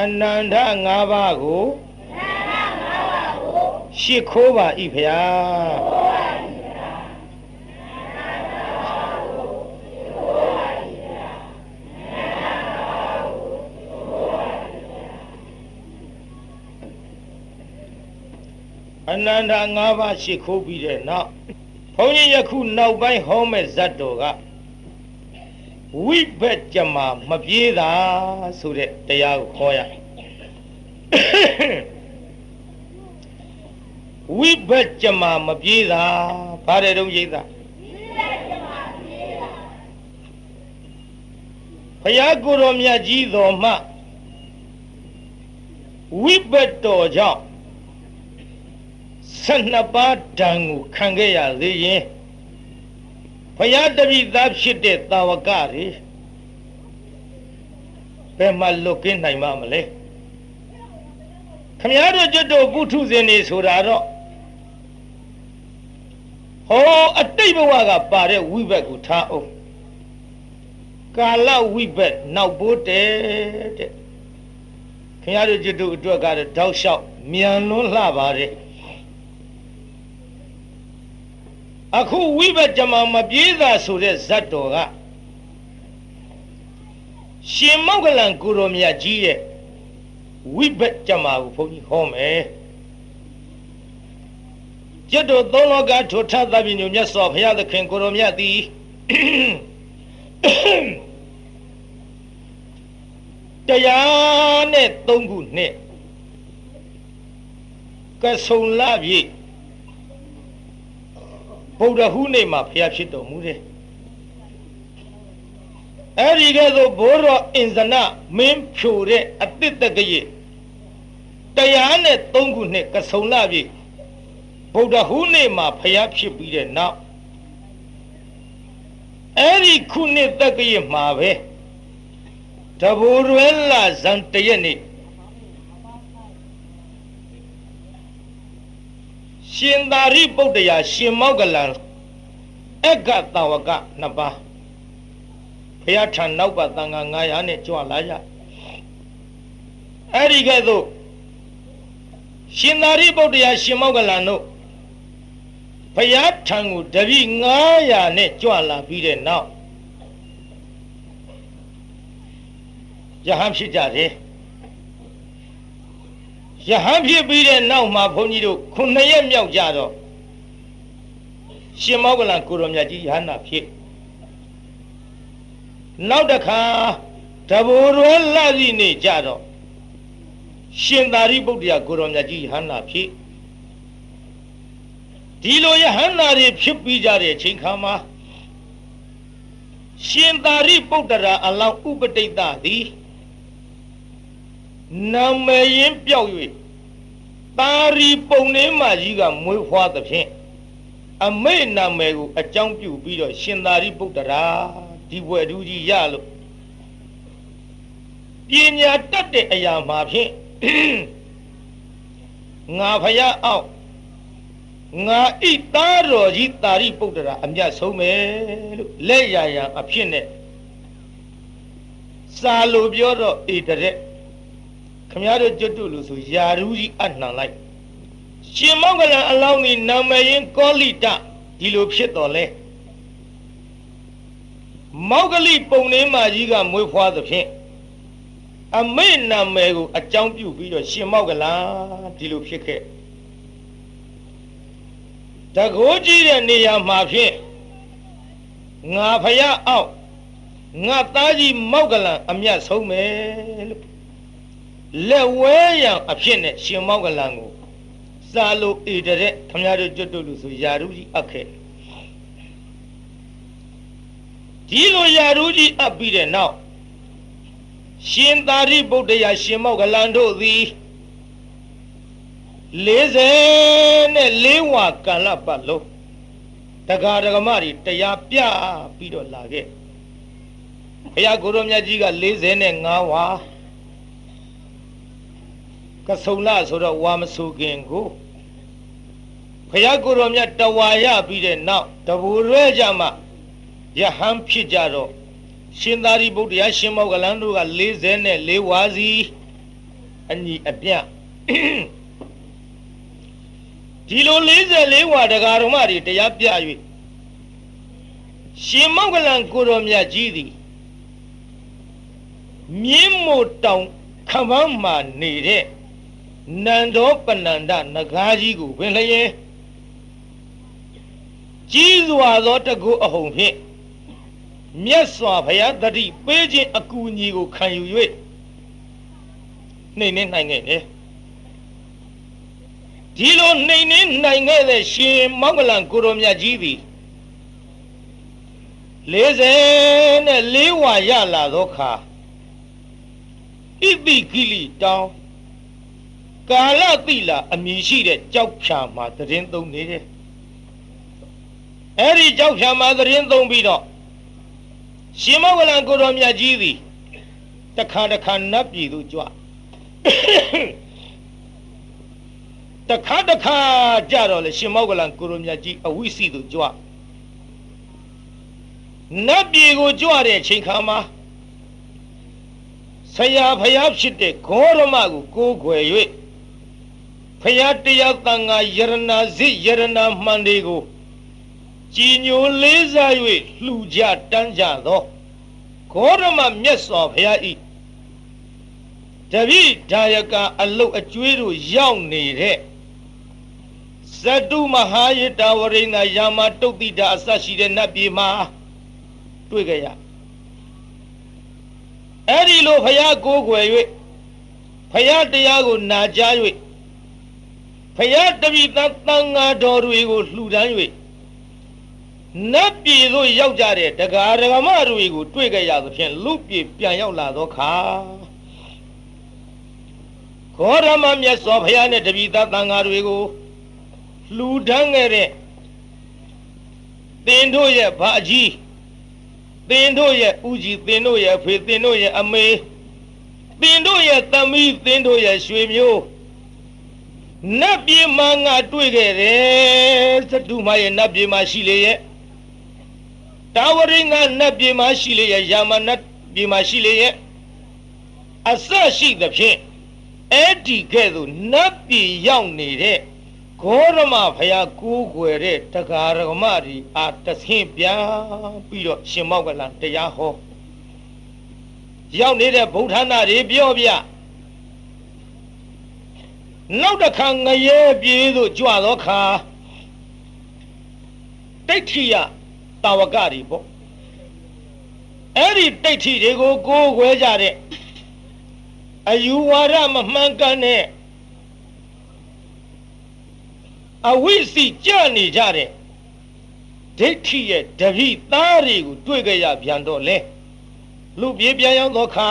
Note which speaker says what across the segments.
Speaker 1: အနန္တ၅ပါးကိုရှ िख ိုးပါဤဖျားအနန္တ၅ပါးရှ िख ိုးပြီးတဲ့နောက်ဘုန်းကြီးယခုနောက်ပိုင်းဟောမဲ့ဇတ်တော်က ဝိဘက်ကြမှာမပြေးတာဆိုတဲ့တရားကိုခေါ်ရဝိဘက်ကြမှာမပြေးတာဘာတဲ့တုံးရိတ်တာဘုရားကိုယ်တော်မြတ်ကြီးတော်မှဝိဘက်တော်ကြောင့်၁၂ပါးဓာန်ကိုခံခဲ့ရသေးရင် ဘုရားတပည့်သားဖြစ်တဲ့တာဝကတွေဘယ်မှာလွတ်ကင်းနိုင်မှာမလဲခမည်းတော်ကျွတ်တော်ပုထုဇဉ်နေဆိုတာတော့ဟောအတိတ်ဘဝကပါတဲ့ဝိဘက်ကိုထားအောင်ကာလဝိဘက်နောက်ပိုးတဲ့တဲ့ခင်ဗျားတို့ကျွတ်တို့အတွက်ကတော့တောက်လျှောက်မြန်လွန်းလှပါတယ် အခုဝိဘတ်ကြမှာမပြေးသာဆိုတဲ့ဇတ်တော်ကရှင်မောက္ကလံကိုရောမြတ်ကြီးရဲ့ဝိဘတ်ကြမှာကိုဘုန်းကြီးဟောမယ်ကျွတ်တော်သုံးလောကထိုထသဗ္ဗညုမြတ်စွာဘုရားသခင်ကိုရောမြတ်သည်တရားနဲ့သုံးခုနှစ်ကဆုံလပြည့် ဗုဒ္ဓဟူးနေ့မှာဖျားဖြစ်တော်မူတယ်အဲ့ဒီကဲသို့ဘိုးတော်အင်ဇနမင်းဖြိုတဲ့အတိတ်တကကြီးတရားနဲ့သုံးခုနှစ်ကဆုံလပြည့်ဗုဒ္ဓဟူးနေ့မှာဖျားဖြစ်ပြီးတဲ့နောက်အဲ့ဒီခုနှစ်တကကြီးမှာပဲတဘူရွယ်လာဇန်တရက်နေ့ ရှင်သာရိပုတ္တရာရှင်မောက္ကလံအက္ကတဝကနှစ်ပါးဘုရားထံနောက်ပါတန်ခါ900နဲ့ကြွလာကြအဲ့ဒီကဲ့သို့ရှင်သာရိပုတ္တရာရှင်မောက္ကလံတို့ဘုရားထံကိုတပိ900နဲ့ကြွလာပြီးတဲ့နောက်ယဟန်ဖြစ်ကြတယ် ယဟန်ဖြစ်ပြီးတဲ့နောက်မှာဘုန်းကြီးတို့ခုနှစ်ရက်မြောက်ကြတော့ရှင်မောကလန်ကိုရောမြတ်ကြီးယဟန္တာဖြစ်နောက်တစ်ခါတဘူရွယ်လာစီနေကြတော့ရှင်သာရိပုတ္တရာကိုရောမြတ်ကြီးယဟန္တာဖြစ်ဒီလိုယဟန္တာတွေဖြစ်ပြီးကြတဲ့အချိန်ခါမှာရှင်သာရိပုတ္တရာအလောင်းဥပတိတ်တသည် နာမည်ရင်းပြောက်၍တာရီပုံနေမကြီးကမွေးဖွားသဖြင့်အမေနာမည်ကိုအကြောင်းပြုပြီးတော့ရှင်သာရိပုတ္တရာဒီဘွယ်သူကြီးရလို့ပညာတတ်တဲ့အရာမှာဖြင့်ငါဖယားအောက်ငါဣသားတော်ကြီးတာရိပုတ္တရာအမြတ်ဆုံးပဲလို့လက်ရရန်အဖြစ်နဲ့စာလိုပြောတော့ဣတရက် ခမရတို့ကျွတ်တုလို့ဆိုယာရူးကြီးအနှံလိုက်ရှင်မောကလန်အလောင်းဒီနာမည်ရင်ကောလိတဒီလိုဖြစ်တော်လဲမောကလိပုံနေမကြီးကမွေးဖွားသဖြင့်အမေနာမည်ကိုအကြောင်းပြုပြီးတော့ရှင်မောကလန်ဒီလိုဖြစ်ခဲ့တကိုးကြည့်တဲ့နေရာမှာဖြင့်ငါဖယားအောက်ငါသားကြီးမောက်ကလန်အမျက်ဆုံးမယ်လို့ လက်ဝဲရန်အဖြစ်နဲ့ရှင်မောက်ကလန်ကိုစာလိုဧတရက်ခမရတို့ကျွတ်တို့လို့ဆိုယာရုကြီးအပ်ခဲ့ဒီလိုယာရုကြီးအပ်ပြီးတဲ့နောက်ရှင်သာရိပုတ္တရာရှင်မောက်ကလန်တို့သည်40နဲ့၄ဝါကံလပတ်လုံးတက္ကရာဓမ္မတွေတရားပြပြီးတော့လာခဲ့ဘုရားကိုရောမြတ်ကြီးက45ဝါ ကဆုံလဆိုတော့ဝါမဆူခင်ကိုဘုရားကိုရောမြတ်တဝါရပြီးတဲ့နောက်တဘူရဲကြမှာယဟန်ဖြစ်ကြတော့ရှင်သာရိပုတ္တရာရှင်မောကလန်တို့က44ဝါစီအညီအပြဒီလို44ဝါတရားတော်မတွေတရားပြ၍ရှင်မောကလန်ကိုတော်မြတ်ကြီးသည်မြင်းမို့တောင်ခမန်းမှနေတဲ့ နန္ဒောပနန္ဒနဂါးကြီးကိုပင်လျင်ကြီးစွာသောတကုအဟုန်ဖြင့်မြတ်စွာဘုရားတတိပေးခြင်းအကူအညီကိုခံယူ၍နှိမ့်နေနိုင်ခဲ့တယ်ဒီလိုနှိမ့်နေနိုင်ခဲ့တဲ့ရှင်မောင်္ဂလန်ကိုရောမြတ်ကြီးသည်40နဲ့၄ဝါရလာသောခါဣတိကိလိတောင်း ကာလတိလာအမည်ရှိတဲ့ကြောက်ဖြာမှာသတင်းသုံးနေတယ်အဲ့ဒီကြောက်ဖြာမှာသတင်းသုံးပြီးတော့ရှင်မောကလန်ကိုတော်မြတ်ကြီးသည်တခါတခါနတ်ပြည်သို့ကြွတခါတခါကြတော့လေရှင်မောကလန်ကိုတော်မြတ်ကြီးအဝိစီသို့ကြွနတ်ပြည်ကိုကြွတဲ့အချိန်ခါမှာဆရာဖျားဖြစ်တဲ့ဂေါရမကိုကိုးခွ ယ်၍ဖျားတရားတန်ခါယရနာစစ်ယရနာမှန်တွေကိုကြည်ညိုလေးစား၍လှူကြတန်းကြသောဂေါရမမြတ်စွာဘုရားဤတပိဒါယကအလုတ်အကျွေးတို့ရောက်နေတဲ့ဇတုမဟာယတဝရိဏယာမတုတ်တိတာအစရှိတဲ့နတ်ပြည်မှာတွေ့ကြရအဲ့ဒီလိုဘုရားကိုးကွယ်၍ဘုရားတရားကိုနာကြား၍ ဘုရားတပိသံသံဃာတော်တွေကိုလှူဒန်း၍နတ်ပြည်သို့ရောက်ကြတဲ့တရားဓမ္မတွေကိုတွေ့ကြရသဖြင့်လူပြည်ပြန်ရောက်လာသောခါခောရမမြတ်စွာဘုရားနဲ့တပိသံဃာတွေကိုလှူဒန်းခဲ့တဲ့သင်တို့ရဲ့ဗာကြီးသင်တို့ရဲ့ဦးကြီးသင်တို့ရဲ့ဖေသင်တို့ရဲ့အမေသင်တို့ရဲ့သမီးသင်တို့ရဲ့ရွှေမျိုး နတ်ပြည်မှာငါတွေ့ခဲ့တယ်သတုမရဲ့နတ်ပြည်မှာရှိလေရဲ့တာဝရိငါနတ်ပြည်မှာရှိလေရဲ့ယာမနတ်ပြည်မှာရှိလေရဲ့အစရှိသဖြင့်အဲ့ဒီကဲ့သို့နတ်ပြည်ရောက်နေတဲ့ဂေါရမဖယားကိုးကွယ်တဲ့တရားရမတွေအာတဆင်းပြန်ပြီးတော့ရှင်မောက်ကလန်တရားဟောရောက်နေတဲ့ဗုဒ္ဓနာတွေပြောပြ နောက်တစ်ခါငရဲပြေးသို့ကြွသောခါတိဋ္ဌိယတာဝကတွေပေါ့အဲ့ဒီတိဋ္ဌိတွေကိုကိုးကွယ်ကြတဲ့အယူဝါဒမမှန်ကန်တဲ့အဝိစီကြနေကြတဲ့ဒိဋ္ဌိရဲ့တပိသားတွေကိုတွေ့ကြရပြန်တော့လေလူပြေးပြန်ရောက်သောခါ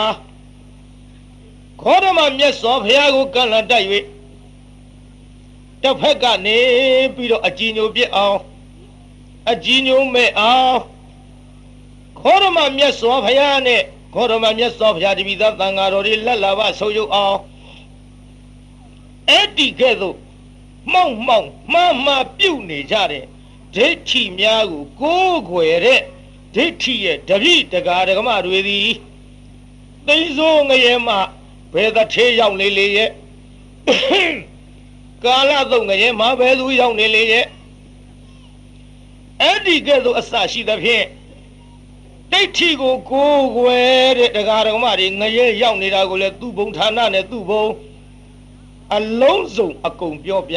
Speaker 1: ခောဓမမြတ်စွာဘုရားကိုကန့်လန့်တိုက်၍ တစ်ဖက်ကနေပြီးတော့အကြည်ညိုပြစ်အောင်အကြည်ညိုမဲ့အောင်ခောဓမမြတ်စွာဘုရားနဲ့ခောဓမမြတ်စွာဘုရားတပိသားသံဃာတော်တွေလက်လာပါဆုပ်ယုပ်အောင်အဲ့ဒီကဲ့သို့မှောက်မှောက်မှားမှားပြုတ်နေကြတဲ့ဒိဋ္ဌိများကိုကိုးခွယ်တဲ့ဒိဋ္ဌိရဲ့တပိတကာဒကမတွေသည်သိစိုးငရဲမှဘယ်တစ်ထေးရောက်နေလေရဲ့ ကာလသုံးငရဲမှဘယ်သူရောက်နေလေရဲ့အဲ့ဒီကဲ့သို့အစရှိသဖြင့်ဒိဋ္ဌိကိုကိုးခွယ်တဲ့ဒကာဒကမတွေငရဲရောက်နေတာကိုလည်းသူ့ဘုံဌာနနဲ့သူ့ဘုံအလုံးစုံအကုန်ပြောပြ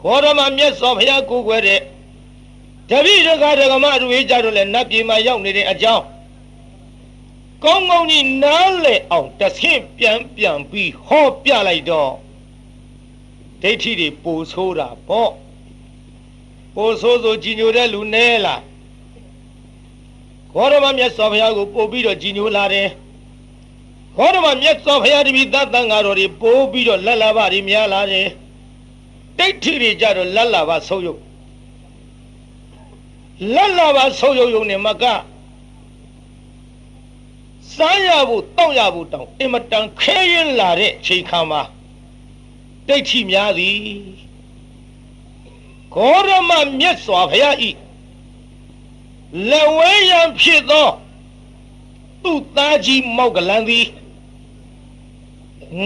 Speaker 1: ခေါ်ရမမြတ်စွာဘုရားကိုယ်ွယ်တဲ့တပိဒကဒကမတွေကြတော့လဲနတ်ပြည်မှာရောက်နေတဲ့အကြောင်းကောင်းကောင်းကြီးနားလေအောင်တဆင့်ပြန်ပြန်ပြီးဟောပြလိုက်တော့ ဒိဋ္ဌိတွေပိုဆိုးတာပေါ့ပိုဆိုးဆိုကြီးညိုတဲ့လူနဲလားခေါ်ရမမြတ်စွာဘုရားကိုပို့ပြီးတော့ကြီးညိုလာတယ်ခေါ်ဓမ္မမြတ်စွာဘုရားတပည့်သတ်တန်ဃာတော်တွေပိုးပြီးတော့လက်လာပါတွေများလာတယ်တိဋ္ဌိတွေကြတော့လက်လာပါဆုပ်ယုတ်လက်လာပါဆုပ်ယုတ်ယုံနေမကစားရဖို့တောက်ရဖို့တောင်အင်မတန်ခဲရင်လာတဲ့ချိန်ခါမှာ ဒိဋ္ဌိများသည်ဂေါရမမြတ်စွာဘုရားဤလက်ဝဲရန်ဖြစ်သောသူ့သားကြီးမောက်ကလန်သည်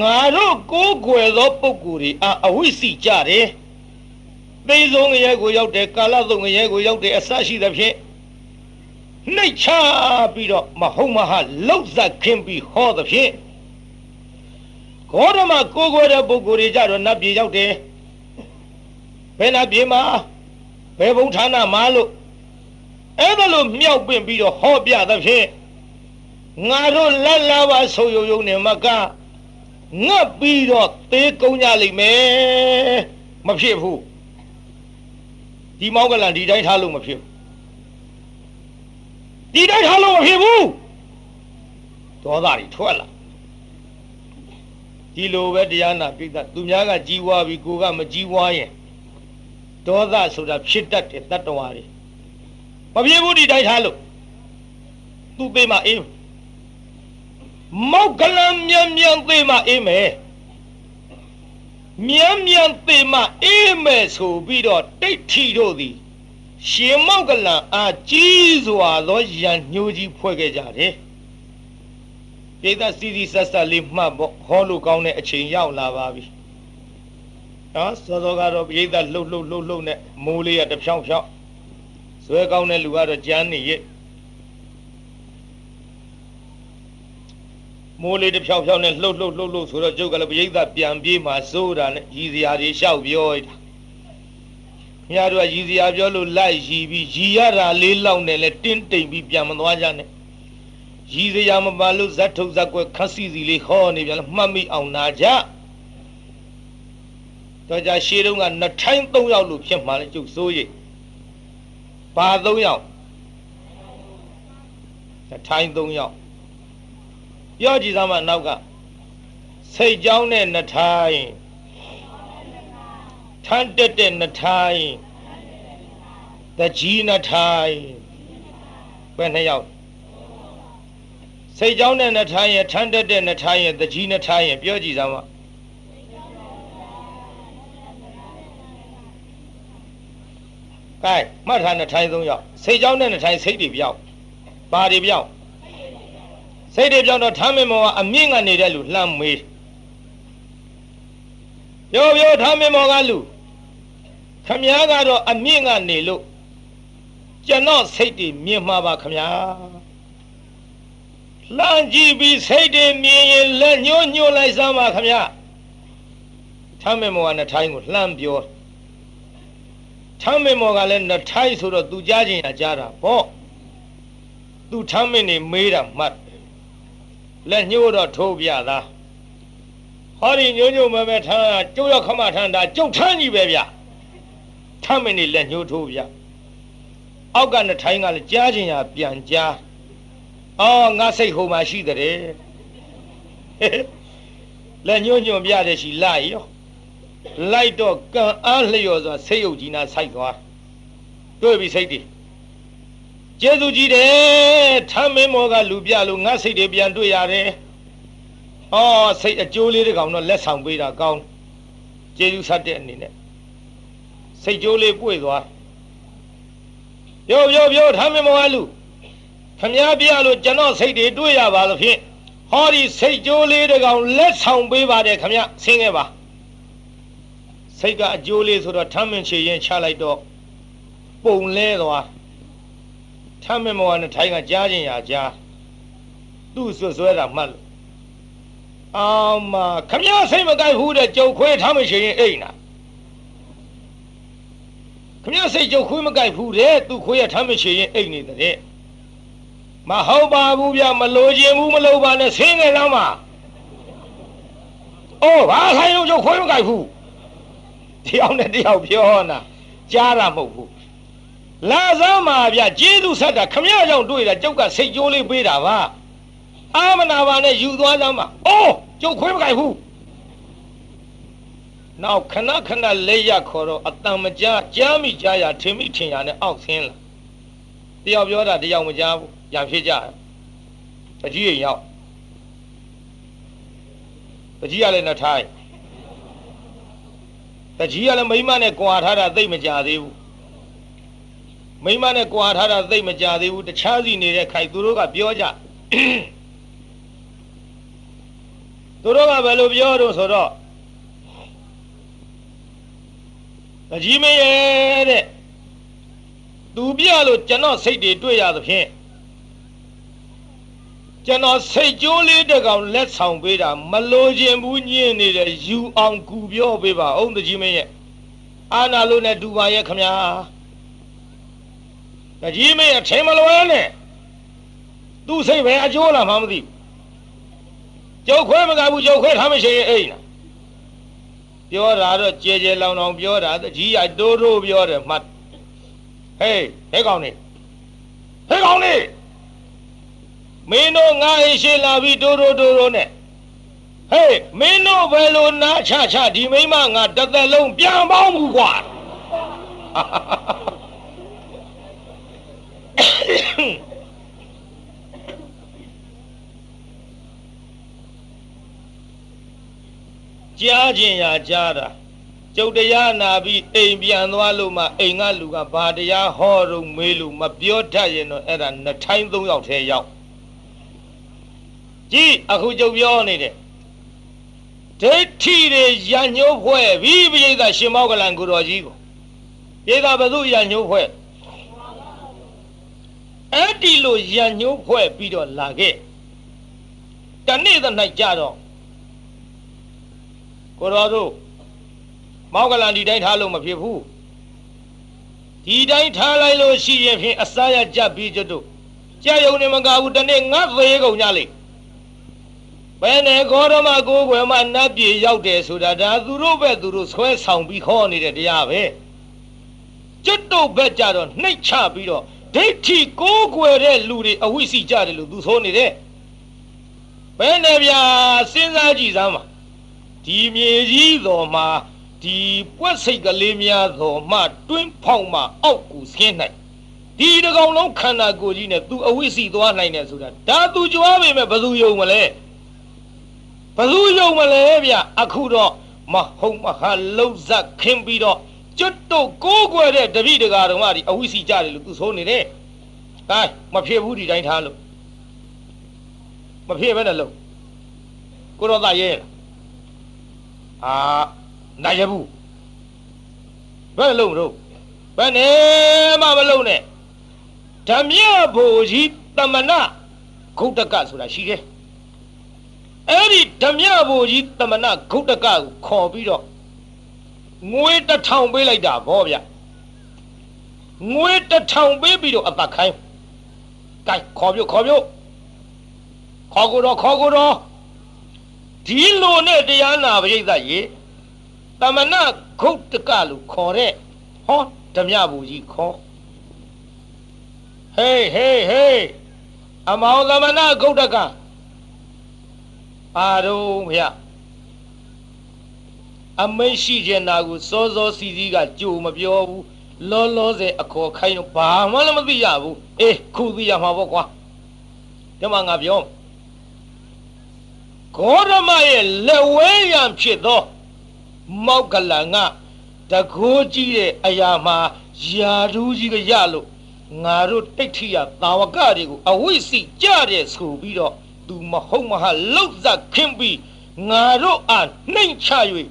Speaker 1: ငါတို့ကိုးကွယ်သောပုဂ္ဂိုလ်တွေအာအဝိစီကြတယ်သိဆုံးငရဲကိုရောက်တယ်ကာလသုံးငရဲကိုရောက်တယ်အစရှိသဖြင့်နှိတ်ချပြီးတော့မဟုတ်မဟာလောက်ဇက်ခင်းပြီးဟောသဖြင့် ဂေါရမကိုးကွယ်တဲ့ပုဂ္ဂိုလ်တွေကြတော့နတ်ပြည်ရောက်တယ်ဘယ်နတ်ပြည်မှာဘယ်ဘုံဌာနမှာလို့အဲ့ဒါလို့မြောက်ပင့်ပြီးတော့ဟောပြသဖြင့်ငါတို့လက်လာပါဆိုယုံယုံနေမကငတ်ပြီးတော့သေးကုန်းကြလိမ့်မယ်မဖြစ်ဘူးဒီမောက်ကလန်ဒီတိုင်းထားလို့မဖြစ်ဘူးဒီတိုင်းထားလို့မဖြစ်ဘူးဒေါသတွေထွက်လာ ဒီလိုပဲတရားနာပြိတ္တသူများကကြီးဝါပြီးကိုကမကြီးဝါရင်ဒေါသဆိုတာဖြစ်တတ်တဲ့တတ္တဝါတွေမဖြစ်ဘူးဒီတိုင်းထားလို့သူ့ပေးမှအေးမောက်ကလန်မြန်မြန်သေးမှအေးမယ်မြန်မြန်သေးမှအေးမယ်ဆိုပြီးတော့တိတ်ထီတို့သည်ရှင်မောက်ကလန်အားကြီးစွာသောရန်ညှိုးကြီးဖွဲ့ခဲ့ကြတယ် ပိသစီစီဆက်ဆက်လေးမှတ်ဖို့ဟောလို့ကောင်းတဲ့အချိန်ရောက်လာပါပြီနော်စောစောကတော့ပိသလှုပ်လှုပ်လှုပ်လှုပ်နဲ့မိုးလေးရတဖြောင်းဖြောင်းဇွဲကောင်းတဲ့လူကတော့ကြမ်းနေရဲ့မိုးလေးတစ်ဖြောက်ဖြောက်နဲ့လှုပ်လှုပ်လှုပ်လှုပ်ဆိုတော့ကျုပ်ကလည်းပရိသတ်ပြန်ပြေးမှစိုးတာနဲ့ရည်စရာတွေလျှောက်ပြောတာမြားတို့ကရည်စရာပြောလို့လိုက်ရည်ပြီးရည်ရတာလေးလောက်နဲ့လဲတင်းတိမ်ပြီးပြန်မသွားကြနဲ့ ရည်စရာမပါလို့ဇတ်ထုတ်ဇက်ကွက်ခက်စီစီလေးဟောနေပြန်မှတ်မိအောင်နာကြတော့ကြရှေးတုန်းကနှစ်ထိုင်း၃ယောက်လို့ဖြစ်မှလဲကျုပ်စိုးရိတ်ဘာ၃ယောက်နှစ်ထိုင်း၃ယောက်ပြောကြည့်သမှာနောက်ကစိတ်ကြောင်းနဲ့နှထိုင်းထန်းတက်တဲ့နှထိုင်းတကြီးနှထိုင်းဘယ်နှစ်ယောက် စိတ်ကြောင်းနဲ့နှထိုင်းရထန်းတက်တဲ့နှထိုင်းရတကြီးနှထိုင်းရပြောကြည့်သမှာကဲမှတ်ထားနှထိုင်း၃ယောက်စိတ်ကြောင်းနဲ့နှထိုင်းစိတ်တွေပြောက်ပါတွေပြောက်စိတ်တွေပြောင်းတော့ထမ်းမင်းမောကအမြင့်ကနေတဲ့လူလှမ်းမေးပြောပြောထမ်းမင်းမောကလူခမည်းကတော့အမြင့်ကနေလို့ကျွန်တော်စိတ်တွေမြင်မှာပါခမည်း လှမ်းကြည့်ပြီးစိတ်တွေမြင်ရင်လက်ညှိုးညှိုးလိုက်စမ်းပါခမည်းထမ်းမင်းမောကနှစ်ထိုင်းကိုလှမ်းပြောထမ်းမင်းမောကလည်းနှစ်ထိုင်းဆိုတော့သူကြားခြင်းအကြားတာပေါ့သူထမ်းမင်းနေမေးတာမှတ်လက်ညှိုးတော့ထိုးပြသားဟောဒီညို့ညို့မမဲထမ်းကျုပ်ရခမထမ်းတာကျုပ်ထမ်းကြီးပဲဗျထမ်းမင်းနေလက်ညှိုးထိုးပြအောက်ကနှစ်ထိုင်းကလည်းကြားခြင်းရပြန်ကြား အော်ငါစိတ်ဟိုမှာရှိတဲ့လက်ညှိုးညွန်ပြတဲ့ရှိလိုက်ရောလိုက်တော့ကံအားလျော်စွာစိတ်ယုတ်ကြီးနာဆိုင်သွားတွေ့ပြီစိတ်တွေကျေးဇူးကြီးတယ်ထမ်းမင်းမောကလူပြလို့ငါစိတ်တွေပြန်တွေ့ရတယ်။အော်စိတ်အကျိုးလေးတကောင်တော့လက်ဆောင်ပေးတာကောင်းကျေးဇူးဆက်တဲ့အနေနဲ့စိတ်ကျိုးလေးပွေသွားပြောပြောပြောထမ်းမင်းမောကလူ ခမည်းပြလို့ကျွန်တော်စိတ်တွေတွေ့ရပါလို့ဖြင့်ဟောဒီစိတ်ကျိုးလေးတကောင်လက်ဆောင်ပေးပါတယ်ခမည်းဆင်းခဲ့ပါစိတ်ကအကျိုးလေးဆိုတော့ထမ်းမင်းချေရင်ချလိုက်တော့ပုံလဲသွားထမ်းမမောကနဲ့ထိုင်းကကြားခြင်းရာကြားသူ့ဆွဆွဲတာမှတ်လို့အောင်မခမည်းစိတ်မကြိုက်ဘူးတဲ့ကြုတ်ခွေးထမ်းမရှိရင်အိမ်နာခမည်းစိတ်ကြုတ်ခွေးမကြိုက်ဘူးတဲ့သူ့ခွေးရထမ်းမရှိရင်အိမ်နေတဲ့ မဟုတ်ပါဘူးဗျမလိုချင်ဘူးမလိုပါနဲ့ဆင်းငယ်လမ်းမှာအိုးဘာဆိုင်လို့ကြုတ်ခွေးမကြိုက်ဘူးတယောက်နဲ့တယောက်ပြောနာကြားတာမဟုတ်ဘူးလာစမ်းမှာဗျကျေးဇူးဆက်တာခမရကြောင့်တွေ့တာကျုပ်ကစိတ်ကြိုးလေးပေးတာပါအာမနာပါနဲ့ယူသွားစမ်းပါအိုးကျုပ်ခွေးမကြိုက်ဘူးနောက်ခဏခဏလက်ရခေါ်တော့အတန်မကြားကြားမိကြားရထင်မိထင်ရနဲ့အောက်ဆင်းလာတယောက်ပြောတာတယောက်မကြားဘူး ရံဖြစ်ကြတကြီးရင်ရောက်တကြီးကလည်းနှထိုင်းတကြီးကလည်းမိမနဲ့ကွာထားတာသိမကြသေးဘူးမိမနဲ့ကြွာထားတာသိမကြသေးဘူးတခြားစီနေတဲ့ခိုက်သူတို့ကပြောကြသူတို့ကဘယ်လိုပြောတော့ဆိုတော့တကြီးမရဲ့တဲ့သူပြလို့ကျွန်တော်စိတ်တွေတွေ့ရသဖြင့် ကျွန်တော်စိတ်ကြိုးလေးတစ်ကောင်လက်ဆောင်ပေးတာမလိုချင်ဘူးညင်နေတယ်ယူအောင်ကူပြောပေးပါအောင်တကြီးမရဲ့အာနာလို့နဲ့ဒူပါရဲ့ခမညာတကြီးမရဲ့ထိမလွယ်နဲ့သူ့စိတ်ပဲအကျိုးလာမှမသိကျုပ်ခွဲမကဘူးကျုပ်ခွဲထားမရှိရင်အိမ်လားပြောတာတော့ကြဲကြဲလောင်လောင်ပြောတာတကြီးရတိုးတိုးပြောတယ်မှတ်ဟေးဟဲ့ကောင်နေဟဲ့ကောင်နေ မင်းတို့ငါအိရှိလာပြီးတိုးတိုးတိုးတိုးနဲ့ဟေးမင်းတို့ဘယ်လိုနားချချဒီမိမငါတစ်သက်လုံးပြန်ပေါင်းဘူးကွာကြားခြင်းရာကြားတာကျုပ်တရားနာပြီးအိမ်ပြန်သွားလို့မှအိမ်ကလူကဘာတရားဟောတော့မေးလို့မပြောတတ်ရင်တော့အဲ့ဒါနှစ်ထိုင်းသုံးယောက်ထဲရောက် ကြည့်အခုကျုပ်ပြောနေတယ်ဒိဋ္ဌိတွေရညှိုးဖွဲ့ပြီးပိဋကရှင်မောကလန်ကိုတော်ကြီးကိုပိဋကဘသူရညှိုးဖွဲ့အဲ့ဒီလိုရညှိုးဖွဲ့ပြီးတော့လာခဲ့တနေ့သ၌ကြတော့ကိုတော်တို့မောက်ကလန်ဒီတိုင်းထားလို့မဖြစ်ဘူးဒီတိုင်းထားလိုက်လို့ရှိရင်ဖြင့်အစားရကြပြီးကျွတ်တို့ကြာယုံနေမကဘူးတနေ့ငတ်သေးကုန်ကြလိမ့် ဘယ်နဲ့ခေါ်ရမကိုယ်ွယ်မနတ်ပြည်ရောက်တယ်ဆိုတာဒါသူတို့ပဲသူတို့ဆွဲဆောင်ပြီးခေါ်နေတဲ့တရားပဲကျွတ်တို့ဘက်ကြတော့နှိတ်ချပြီးတော့ဒိဋ္ဌိကိုးကွယ်တဲ့လူတွေအဝိစီကြတယ်လို့သူဆိုနေတယ်ဘယ်နဲ့ဗျာစဉ်းစားကြည့်စမ်းပါဒီမြေကြီးတော်မှာဒီပွက်စိတ်ကလေးများတော်မှတွင်းဖောက်မှအောက်ကိုဆင်းနိုင်ဒီတကောင်လုံးခန္ဓာကိုယ်ကြီးနဲ့ तू အဝိစီသွားနိုင်တယ်ဆိုတာဒါ तू ကြွားပေမဲ့ဘယ်သူယုံမလဲ ဘယ်သူယုံမလဲဗျအခုတော့မဟုတ်မဟာလှုပ်ဇက်ခင်းပြီးတော့ကျွတ်တို့ကိုးကွယ်တဲ့တပိတကာတော်မှဒီအဝိစီကြတယ်လို့ तू ဆိုနေတယ်ဟဲ့မဖြစ်ဘူးဒီတိုင်းထားလို့မဖြစ်ပဲနဲ့လို့ကိုရောသားရဲလားအာနိုင်ရဘူးဘယ်လုံးတော့ဘယ်နဲ့မှမလုံးနဲ့ဓမြဘိုလ်ကြီးတမနာဂုတ်တကဆိုတာရှိတယ် အဲ့ဒီဓမြဘိုလ်ကြီးတမနာဂုတ်တကကိုခေါ်ပြီးတော့ငွေတစ်ထောင်ပေးလိုက်တာဗောဗျငွေတစ်ထောင်ပေးပြီးတော့အပတ်ခိုင်းကဲခေါ်ပြုတ်ခေါ်ပြုတ်ခေါ်ကိုတော့ခေါ်ကိုတော့ဒီလိုနဲ့တရားနာပရိသတ်ရေတမနာဂုတ်တကလို့ခေါ်တဲ့ဟောဓမြဘူကြီးခေါ်ဟေးဟေးဟေးအမောင်သမနာဂုတ်တက အာရုံဗျအမိတ်ရှိကျင်နာကိုစောစောစီစီကကြိုမပြောဘူးလောလောဆယ်အခေါ်ခိုင်းတော့ဘာမှလည်းမသိရဘူးအေးခုသိရမှာပေါ့ကွာဒီမှာငါပြောဂေါရမရဲ့လက်ဝဲရန်ဖြစ်သော မောက်ကလန်ကတကိုးကြီးတဲ့အရာမှာယာဒူးကြီးကရလို့ငါတို့တိတ်ထီရတာဝကတွေကိုအဝိစီကြတဲ့ဆိုပြီးတော့ သူမဟုတ်မဟာလောက်ဇက်ခင်းပြီးငါတို့အားနှိမ်ချ၍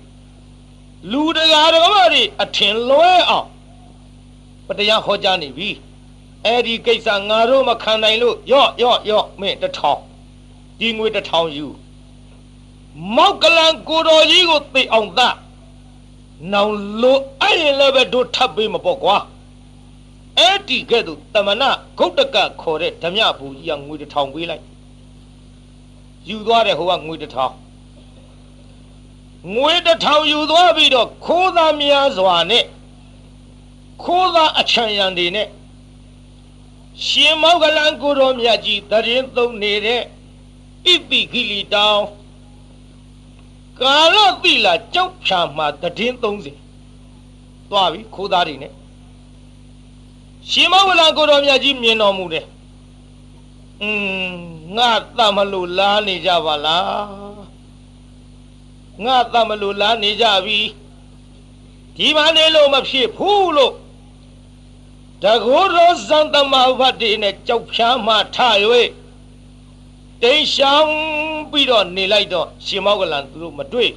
Speaker 1: လူတရားတော်တွေအထင်လွဲအောင်ပတရားဟောကြားနေပြီအဲ့ဒီကိစ္စငါတို့မခံနိုင်လို့ယော့ယော့ယော့မင်းတထောင်ဒီငွေတထောင်ယူမောက်ကလန်ကိုတော်ကြီးကိုသိအောင်သားနောင်လို့အဲ့ရင်လည်းပဲတို့ထပ်ပေးမပေါ့ကွာအဲ့ဒီကဲ့သို့တမနာဂုတ်တကခေါ်တဲ့ဓမြဘူကြီးကငွေတစ်ထောင်ပေးလိုက် ယူသွားတဲ့ဟိုကငွေတစ်ထောင်ငွေတစ်ထောင်ယူသွားပြီးတော့ခိုးသားများစွာနဲ့ခိုးသားအချံရံတွေနဲ့ရှင်မောကလန်ကိုတော်မြတ်ကြီးတရင်သုံးနေတဲ့ဣပိခိလီတောင်ကာလတိလာကြောက်ဖြာမှာတည်င်း30သွားပြီခိုးသားတွေနဲ့ရှင်မဝလကိုတော်မြတ်ကြီးမြင်တော်မူတယ် อืมငါတတ်မလို့လားနေကြပါလားငါတတ်မလို့လားနေကြပြီဒီမှာနေလို့မဖြစ်ဘူးလို့တကောရောဇန်တမဘတ်တေနဲ့ကြောက်ဖြားမှထ၍တိန်ရှောင်းပြီးတော့နေလိုက်တော့ရှင်မောကလန်သူတို့မတွေ့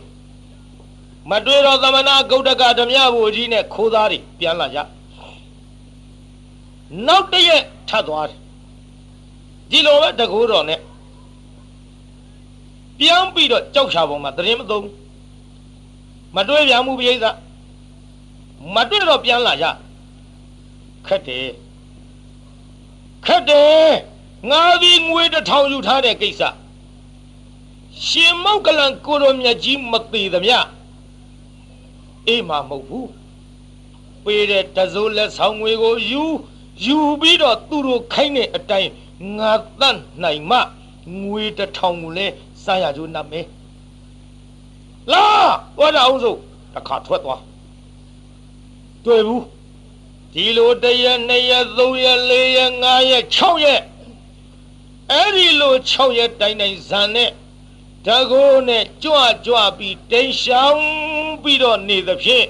Speaker 1: မတွေ့တော့သမဏဂௌတကဓမြဘူကြီးနဲ့ခိုးသားတွေပြန်လာကြနောက်တရက်ထပ်သွားတယ် ဒီလိုပဲတကူတော်နဲ့ပြောင်းပြီးတော့ကြောက်ချာပေါ်မှာတရင်မသုံးမတွေ့ပြန်မှုပြိဿမတွေ့တော့ပြန်လာကြခက်တယ်ခက်တယ်ငါသည်ငွေတစ်ထောင်ယူထားတဲ့ကိစ္စရှင်မောက်ကလန်ကိုရိုမြတ်ကြီးမသေးသမျှအေးမှာမဟုတ်ဘူးပေးတဲ့တစိုးလက်ဆောင်ငွေကိုယူယူပြီးတော့သူတို့ခိုင်းတဲ့အတိုင်း ငါတတ်နိုင်မှငွေတစ်ထောင်ကိုလည်းစားရကြိုးနတ်မယ်လာသွားကြအောင်စို့တစ်ခါထွက်သွားတွေ့ဘူးဒီလိုတရက်နှစ်ရက်သုံးရက်လေးရက်ငါးရက်၆ရက်အဲ့ဒီလို6ရက်တိုင်းတိုင်းဇန်နဲ့တကိုးနဲ့ကြွကြွပြီးတိန်ရှောင်းပြီးတော့နေသဖြင့်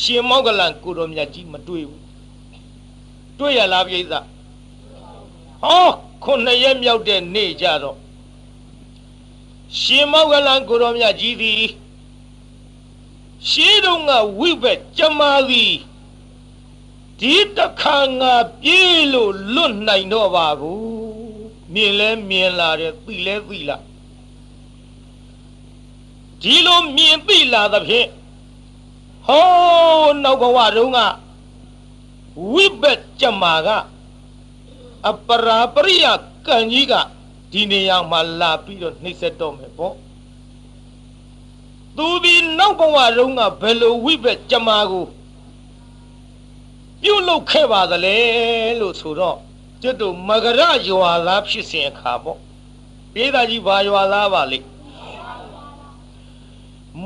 Speaker 1: ရှင်မောကလန်ကိုတော်မြတ်ကြီးမတွေ့ဘူးတွေ့ရလားပြိဿဟော ခုနှစ်ရက်မြောက်တဲ့နေ့ကြတော့ရှင်မောကလန်ကိုတော်မြတ်ကြီးသည်ရှေးတုန်းကဝိဘက်ကျမသည်ဒီတခါငါပြေးလို့လွတ်နိုင်တော့ပါဘူးမြင်လဲမြင်လာတယ်သိလဲသိလာဒီလိုမြင်သိလာသဖြင့်ဟောနောက်ဘဝတုန်းကဝိဘက်ကြမာက အပရာပရိယကံကြီးကဒီနေရာမှာလာပြီးတော့နှိမ့်ဆက်တော့မယ်ပေါ့သူဒီနောက်ဘဝတုန်းကဘယ်လိုဝိဘက်ကြမာကိုပြုတ်လုခဲ့ပါသလဲလို့ဆိုတော့ကျွတ်တို့မကရရွာသားဖြစ်စဉ်အခါပေါ့ပြေးသားကြီးဘာရွာသားပါလိ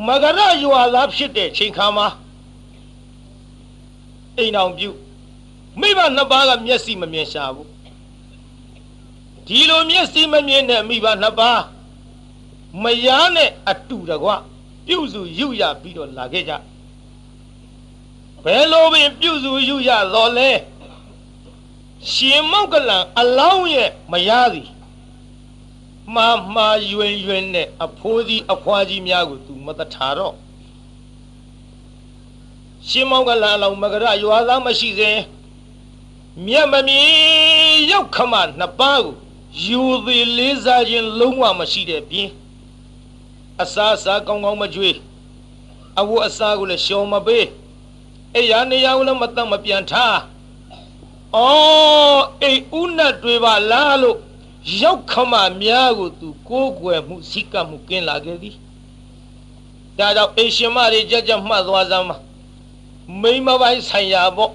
Speaker 1: မကရရွာသားဖြစ်တဲ့ချိန်ခါမှာအိမ်အောင်ပြုမိဘနှစ်ပါးကမျက်စိမမြင်ရှာဘူး ဒီလိုမျက်စိမမြင်တဲ့မိဘနှစ်ပါးမယားနဲ့အတူတကွပြုစုယူရပြီးတော့လာခဲ့ကြဘယ်လိုပင်ပြုစုယူရတော့လဲရှင်မောက်ကလန်အလောင်းရဲ့မရသည်မှားမှားယွင်ယွင်နဲ့အဖိုးကြီးအဖွားကြီးများကိုသူမတထာတော့ရှင်မောက်ကလန်အလောင်းမကရရွာသားမရှိစဉ်မြတ်မမီရောက်ခမနှစ်ပါးကို ယူသည်လေးစားခြင်းလုံးဝမရှိတဲ့ပြင်အစားအစာကောင်းကောင်းမကြွေးအဝတ်အစားကိုလည်းရှောင်မပေးအဲ့ရနေရာကိုလည်းမတတ်မပြန်ထားအော်အိမ်ဥနတ်တွေပါလားလို့ရောက်ခမများကိုသူကိုးကွယ်မှုစိကမှုကင်းလာခဲ့သည်ဒါကြောင့်အိမ်ရှင်မတွေကြကြမှတ်သွားစမ်းပါမိမပိုင်းဆိုင်ရာပေါ့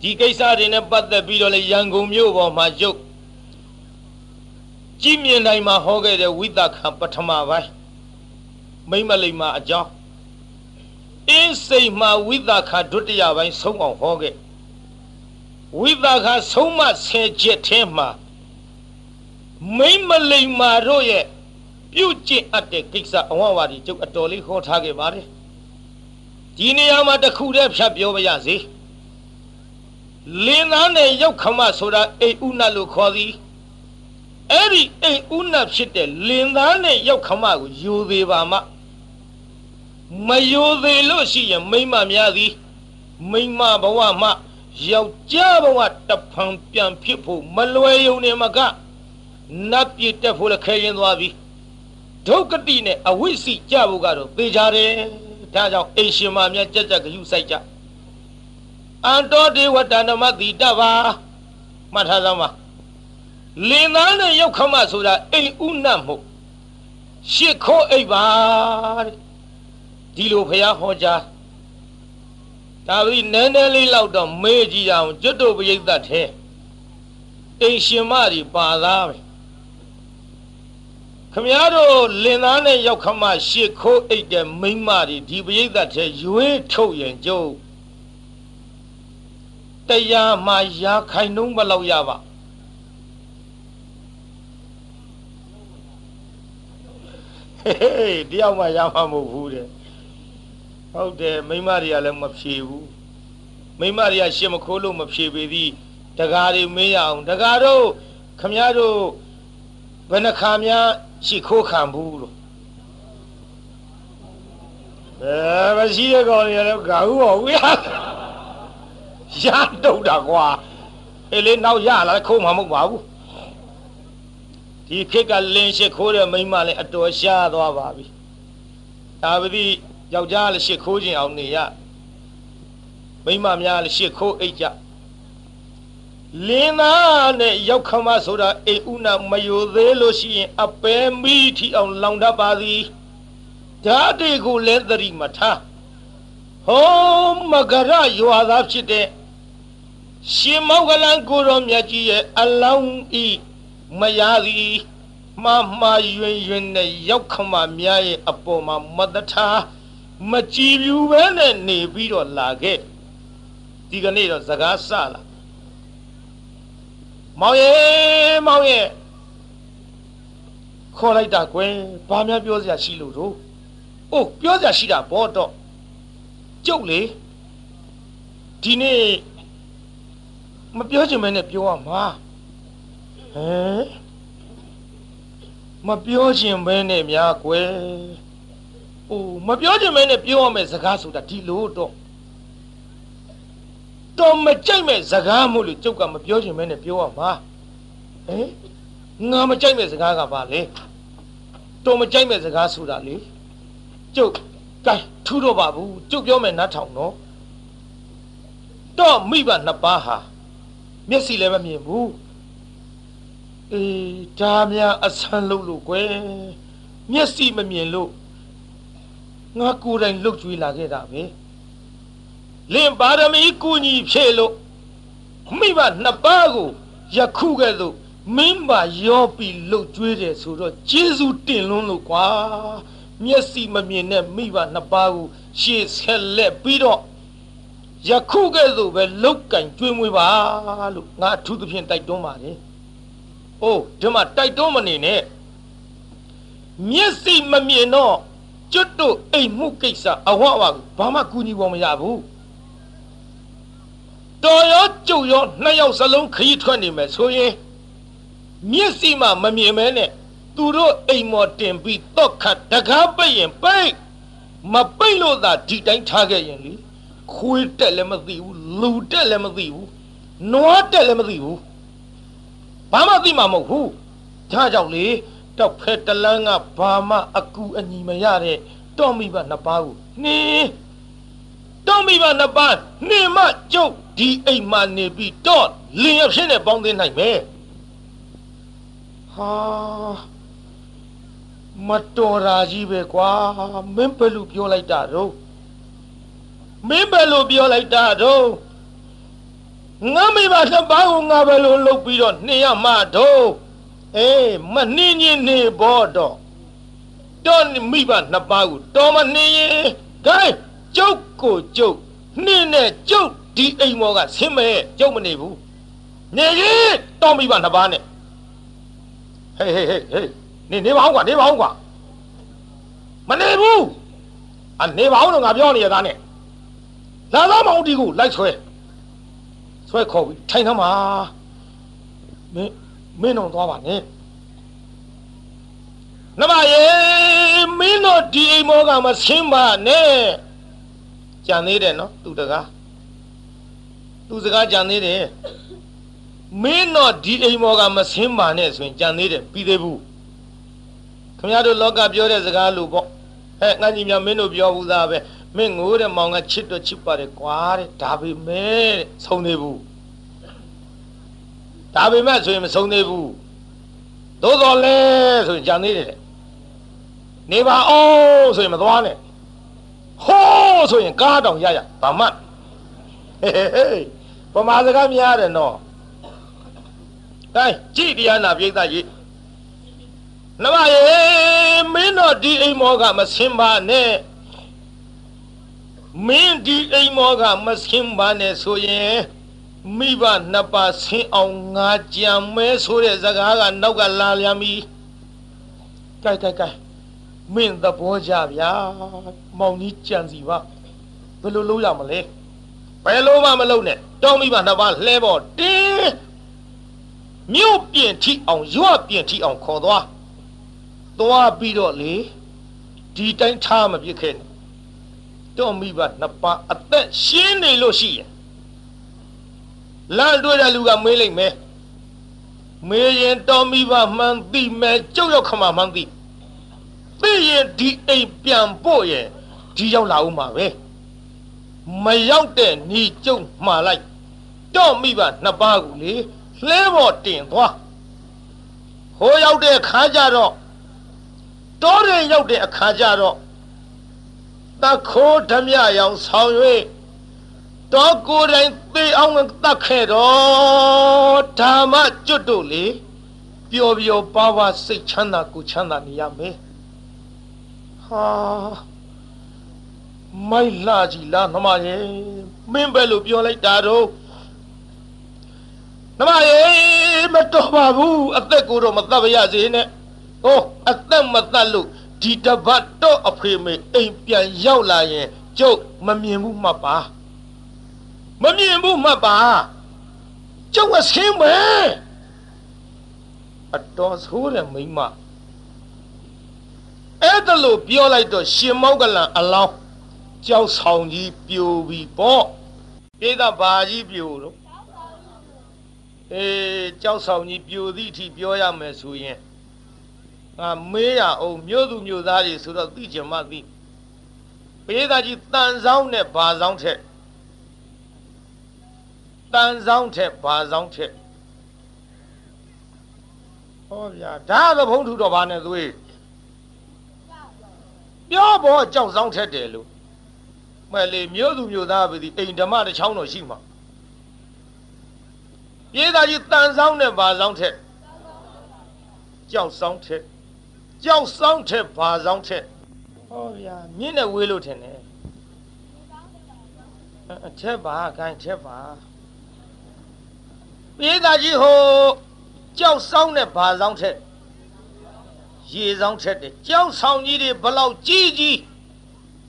Speaker 1: ဒီကိစ္စတွေနဲ့ပတ်သက်ပြီးတော့လေရန်ကုန်မြို့ပေါ်မှာရုပ်ကြည်မြင်တိုင်းမှာဟောခဲ့တဲ့ဝိသခပထမပိုင်းမိမလိမ္မာအကြောင်းအင်းစိတ်မှာဝိသခဒုတိယပိုင်းဆုံးအောင်ဟောခဲ့ဝိသခဆုံးမဆယ်ချက်ထဲမှာမိမလိမ္မာတို့ရဲ့ပြုကျင့်အပ်တဲ့ကိစ္စအဝဝါဒီကျုပ်အတော်လေးဟောထားခဲ့ပါတယ်ဒီနေရာမှာတခုတည်းဖြတ်ပြောပါရစေ လင်းသားနဲ့ရောက်ခမဆိုတာအိဥနတ်လို့ခေါ်သည်အဲ့ဒီအိဥနတ်ဖြစ်တဲ့လင်းသားနဲ့ရောက်ခမကိုယူသေးပါမှမယူသေးလို့ရှိရင်မိမများသည်မိမဘဝမှယောက်ျားဘဝတဖန်ပြန်ဖြစ်ဖို့မလွယ်ယုံနေမကနတ်ပြည်တက်ဖို့လည်းခဲရင်သွားပြီဒုက္ကတိနဲ့အဝိစီကြဖို့ကတော့သေချာတယ်ဒါကြောင့်အိရှင်မများကြက်ကြက်ဂယုစိုက်ကြ အန္တောဒေဝတဏမတိတပါမှတ်ထားသမ်းပါလင်သားနဲ့ရောက်ခမဆိုတာအိမ်ဥနတ်မို့ရှစ်ခိုးအိပ်ပါတဲ့ဒီလိုဖះဟောကြားဒါပြီးနည်းနည်းလေးလောက်တော့မေးကြည့်အောင်ကျွတ်တို့ပရိသတ်ထဲအိမ်ရှင်မတွေပါသားပဲခမည်းတော်လင်သားနဲ့ရောက်ခမရှစ်ခိုးအိတ်တဲ့မိန်းမတွေဒီပရိသတ်ထဲရွေးထုတ်ရင်ကျုပ် တရားမှရာခိုင်နှုံးဘလောက်ရပါဟေးတယောက်မှရမှာမဟုတ်ဘူးတဲ့ဟုတ်တယ်မိမတွေကလည်းမဖြေဘူးမိမတွေကရှစ်မခိုးလို့မဖြေပေသည်တကားတွေမေးရအောင်တကားတို့ခမည်းတော်ဘယ်နှခါများရှိခိုးခံဘူးလို့အဲမရှိရကောင်ရတော့ဂါဟုပါဘူး ရရတုတ်တာကွာအေးလေနောက်ရလာခိုးမှာမဟုတ်ပါဘူးဒီခေတ်ကလင်းရှိခိုးတဲ့မိန်းမလည်းအတော်ရှားသွားပါပြီဒါပတိယောက်ျားလည်းရှိခိုးခြင်းအောင်နေရမိန်းမများလည်းရှိခိုးအိတ်ကြလင်းသားနဲ့ရောက်ခမဆိုတာအိမ်ဥနာမယိုသေးလို့ရှိရင် အပဲမိထီအောင်လောင်တတ်ပါသည်ဓာတ်တွေကိုလည်းသတိမထားဟောမကရရွာသားဖြစ်တဲ့ ရှင်မောကလန်ကိုရောမြတ်ကြီးရဲ့အလောင်းဤမရသည်မှားမှားယွင်ယွင်နဲ့ရောက်ခမများရဲ့အပေါ်မှာမတထားမကြည်ပြူပဲနဲ့နေပြီးတော့လာခဲ့ဒီကနေ့တော့စကားဆလာမောင်ရဲ့မောင်ရဲ့ခေါ်လိုက်တာကွယ်ဘာများပြောစရာရှိလို့တော့အိုးပြောစရာရှိတာဘောတော့ကျုပ်လေဒီနေ့ မပြောချင်မဲနဲ့ပြောရမှာဟမ်မပြောချင်မဲနဲ့များကွယ်အိုးမပြောချင်မဲနဲ့ပြောရမယ်စကားဆိုတာဒီလိုတော့တော့မကြိုက်မဲ့စကားမို့လို့ကျုပ်ကမပြောချင်မဲနဲ့ပြောရမှာဟမ်ငါမကြိုက်မဲ့စကားကဘာလဲတော့မကြိုက်မဲ့စကားဆိုတာလေကျုပ်ကဲထူတော့ပါဘူးကျုပ်ပြောမယ်နတ်ထောင်တော့တော့မိဘနှစ်ပါးဟာ မျက်စိလည်းမမြင်ဘူးအေးဒါများအဆန်းလို့လို့ကွယ်မျက်စိမမြင်လို့ငါကိုယ်တိုင်လှုပ်ကြွေးလာခဲ့တာပဲလင်ပါရမီကူညီဖြည့်လို့မိဘနှစ်ပါးကိုယခုကဲ့သို့မင်းပါရောပြီးလှုပ်ကြွေးတယ်ဆိုတော့ကျေးဇူးတင်လွန်းလို့ကွာမျက်စိမမြင်တဲ့မိဘနှစ်ပါးကိုရှေ့ဆက်လက်ပြီးတော့ ယခုကဲ့သို့ပဲလောက်ကင်ကျွေးမွေးပါလို့ငါအထူးသဖြင့်တိုက်တွန်းပါတယ်။အိုးဒီမှာတိုက်တွန်းမနေနဲ့မျက်စိမမြင်တော့ကျွတ်တို့အိမ်မှုကိစ္စအဝဝဘာမှကူညီပေါ်မရဘူး။တော်ရောကျုပ်ရောနှစ်ယောက်စလုံးခရီးထွက်နေမယ်ဆိုရင်မျက်စိမှမမြင်မဲနဲ့သူတို့အိမ်မော်တင်ပြီးတော့ခတ်တကားပိတ်ရင်ပိတ်မပိတ်လို့သာဒီတိုင်းထားခဲ့ရင်လေ ခွေးတက်လည်းမသိဘူးလူတက်လည်းမသိဘူးနွားတက်လည်းမသိဘူးဘာမှသိမှာမဟုတ်ဘူးဒါကြောင့်လေတော့ဖက်တလန်းကဘာမှအကူအညီမရတဲ့တော့မိဘနှစ်ပါးကိုနှင်းတော့မိဘနှစ်ပါးနှင်းမကျုပ်ဒီအိမ်မှာနေပြီးတော့လင်ရဖြစ်နဲ့ပေါင်းသိနိုင်မယ်ဟာမတော်တာကြီးပဲကွာမင်းဘယ်လိုပြောလိုက်တာတော့ မင်းဘယ်လိုပြောလိုက်တာတော့ငါမိဘနှစ်ပါးကိုငါဘယ်လိုလုပ်ပြီးတော့နှင်ရမှာတော့အေးမနှင်းချင်းနေဘောတော့တော့မိဘနှစ်ပါးကိုတော်မနှင်းရင်ဂိုင်းကျုပ်ကိုကျုပ်နှင်းနဲ့ကျုပ်ဒီအိမ်မော်ကဆင်းမဲ့ကျုပ်မနေဘူးနေရင်တော်မိဘနှစ်ပါးနဲ့ဟေးဟေးဟေးဟေးနေနေပါအောင်ကွာနေပါအောင်ကွာမနေဘူးအနေပါအောင်တော့ငါပြောနေရသားနဲ့ လာသားမောင်တီကိုလိုက်ဆွဲဆွဲခေါ်ပြီးထိုင်သမှာမင်းမင်းတော့သွားပါနဲ့နမယေမင်းတို့ဒီအိမ်မောကမဆင်းပါနဲ့ကြံသေးတယ်နော်သူတကားသူစကားကြံသေးတယ်မင်းတော့ဒီအိမ်မောကမဆင်းပါနဲ့ဆိုရင်ကြံသေးတယ်ပြီးသေးဘူးခင်ဗျားတို့လောကပြောတဲ့စကားလို့ပေါ့ဟဲ့ငါညီမမင်းတို့ပြောဘူးသားပဲ မင်းငိုးတဲ့မောင်ကချစ်တော့ချစ်ပါတယ်ကွာတဲ့ဒါပေမဲ့ဆုံးသေးဘူးဒါပေမဲ့ဆိုရင်မဆုံးသေးဘူးသို့တော်လဲဆိုရင်ကြံသေးတယ်နေပါအောင်ဆိုရင်မသွားနဲ့ဟိုးဆိုရင်ကားတောင်ရရဗမတ်ဟေးဟေးပမာစကားများတယ်နော်အဲကြည်တရားနာပြိဿကြီးနမယေမင်းတို့ဒီအိမ်မောကမဆင်းပါနဲ့ မင်းဒီအိမ်မောကမဆင်းပါနဲ့ဆိုရင်မိဘနှစ်ပါးဆင်းအောင်ငါကြံမဲဆိုတဲ့စကားကနောက်ကလာလျမ်းပြီကြိုက်ကြိုက်ကြိုက်မင်းသဘောကြဗျာမောင်ကြီးကြံစီပါဘယ်လိုလုပ်ရမလဲဘယ်လိုမှမလုပ်နဲ့တောင်းမိဘနှစ်ပါးလှဲပေါ်တင်းမြို့ပြင်ထိအောင်ရွာပြင်ထိအောင်ခေါ်သွားသွားပြီးတော့လေဒီတိုင်းထားမပြစ်ခဲ့နဲ့ တော့မိဘနှစ်ပါးအသက်ရှင်းနေလို့ရှိရင်လမ်းတွေ့တဲ့လူကမေးလိုက်မယ်မေးရင်တော်မိဘမှန်သိမယ်ကြုတ်ရောက်ခမမှန်သိသိရင်ဒီအိမ်ပြန်ပို့ရင်ဒီရောက်လာဦးမှာပဲမရောက်တဲ့ညီကျုံမှားလိုက်တော့မိဘနှစ်ပါးကိုလေလှဲပေါ်တင်သွားဟိုရောက်တဲ့ခါကျတော့တောရင်ရောက်တဲ့အခါကျတော့ တခိုးဓမြရောင်ဆောင်၍တော့ကိုယ်တိုင်သေအောင်တတ်ခဲ့တော့ဓမ္မကျွတ်တို့လေပျော်ပျော်ပါပါစိတ်ချမ်းသာကိုချမ်းသာနေရမယ်ဟာမိုက်လာကြီးလားနှမရဲ့မင်းပဲလို့ပြောလိုက်တာတော့နှမရဲ့မတော်ပါဘူးအသက်ကိုတော့မတတ်ပါရစေနဲ့ဟောအသက်မတတ်လို့ ဒီတပတ်တော့အဖေမေအိမ်ပြန်ရောက်လာရင်ကျုပ်မမြင်ဘူးမှတ်ပါမမြင်ဘူးမှတ်ပါကျုပ်ကဆင်းမယ်အတော်ဆိုးတဲ့မိမအဲ့ဒါလို့ပြောလိုက်တော့ရှင်မောက်ကလန်အလောင်းကြောက်ဆောင်ကြီးပြိုပြီးပေါ့ပြေးတာဘာကြီးပြိုတော့အေးကြောက်ဆောင်ကြီးပြိုသည့်အထိပြောရမယ်ဆိုရင် ငါမေးရအောင်မြို့သူမြို့သားတွေဆိုတော့သိချင်မှသိပေးသားကြီးတန်ဆောင်နဲ့ဘာဆောင်ထက်တန်ဆောင်ထက်ဘာဆောင်ထက်ဟောဗျာဒါသဘုံထုတော့ဘာနဲ့သွေးပြောပေါ်ကြောက်ဆောင်ထက်တယ်လို့မဲ့လေမြို့သူမြို့သားပဲဒီအိမ်ဓမ္မတစ်ချောင်းတော့ရှိမှာပြေးသားကြီးတန်ဆောင်နဲ့ဘာဆောင်ထက်ကြောက်ဆောင်ထက် ကြောက်ဆောင်ထက်ဘာဆောင်ထက်ဟောဗျာမြင့်နဲ့ဝေးလို့ထင်တယ်အထက်ပါခိုင်းထက်ပါပြေးသားကြီးဟိုကြောက်ဆောင်နဲ့ဘာဆောင်ထက်ရေဆောင်ထက်တယ်ကြောက်ဆောင်ကြီးတွေဘလောက်ကြီးကြီး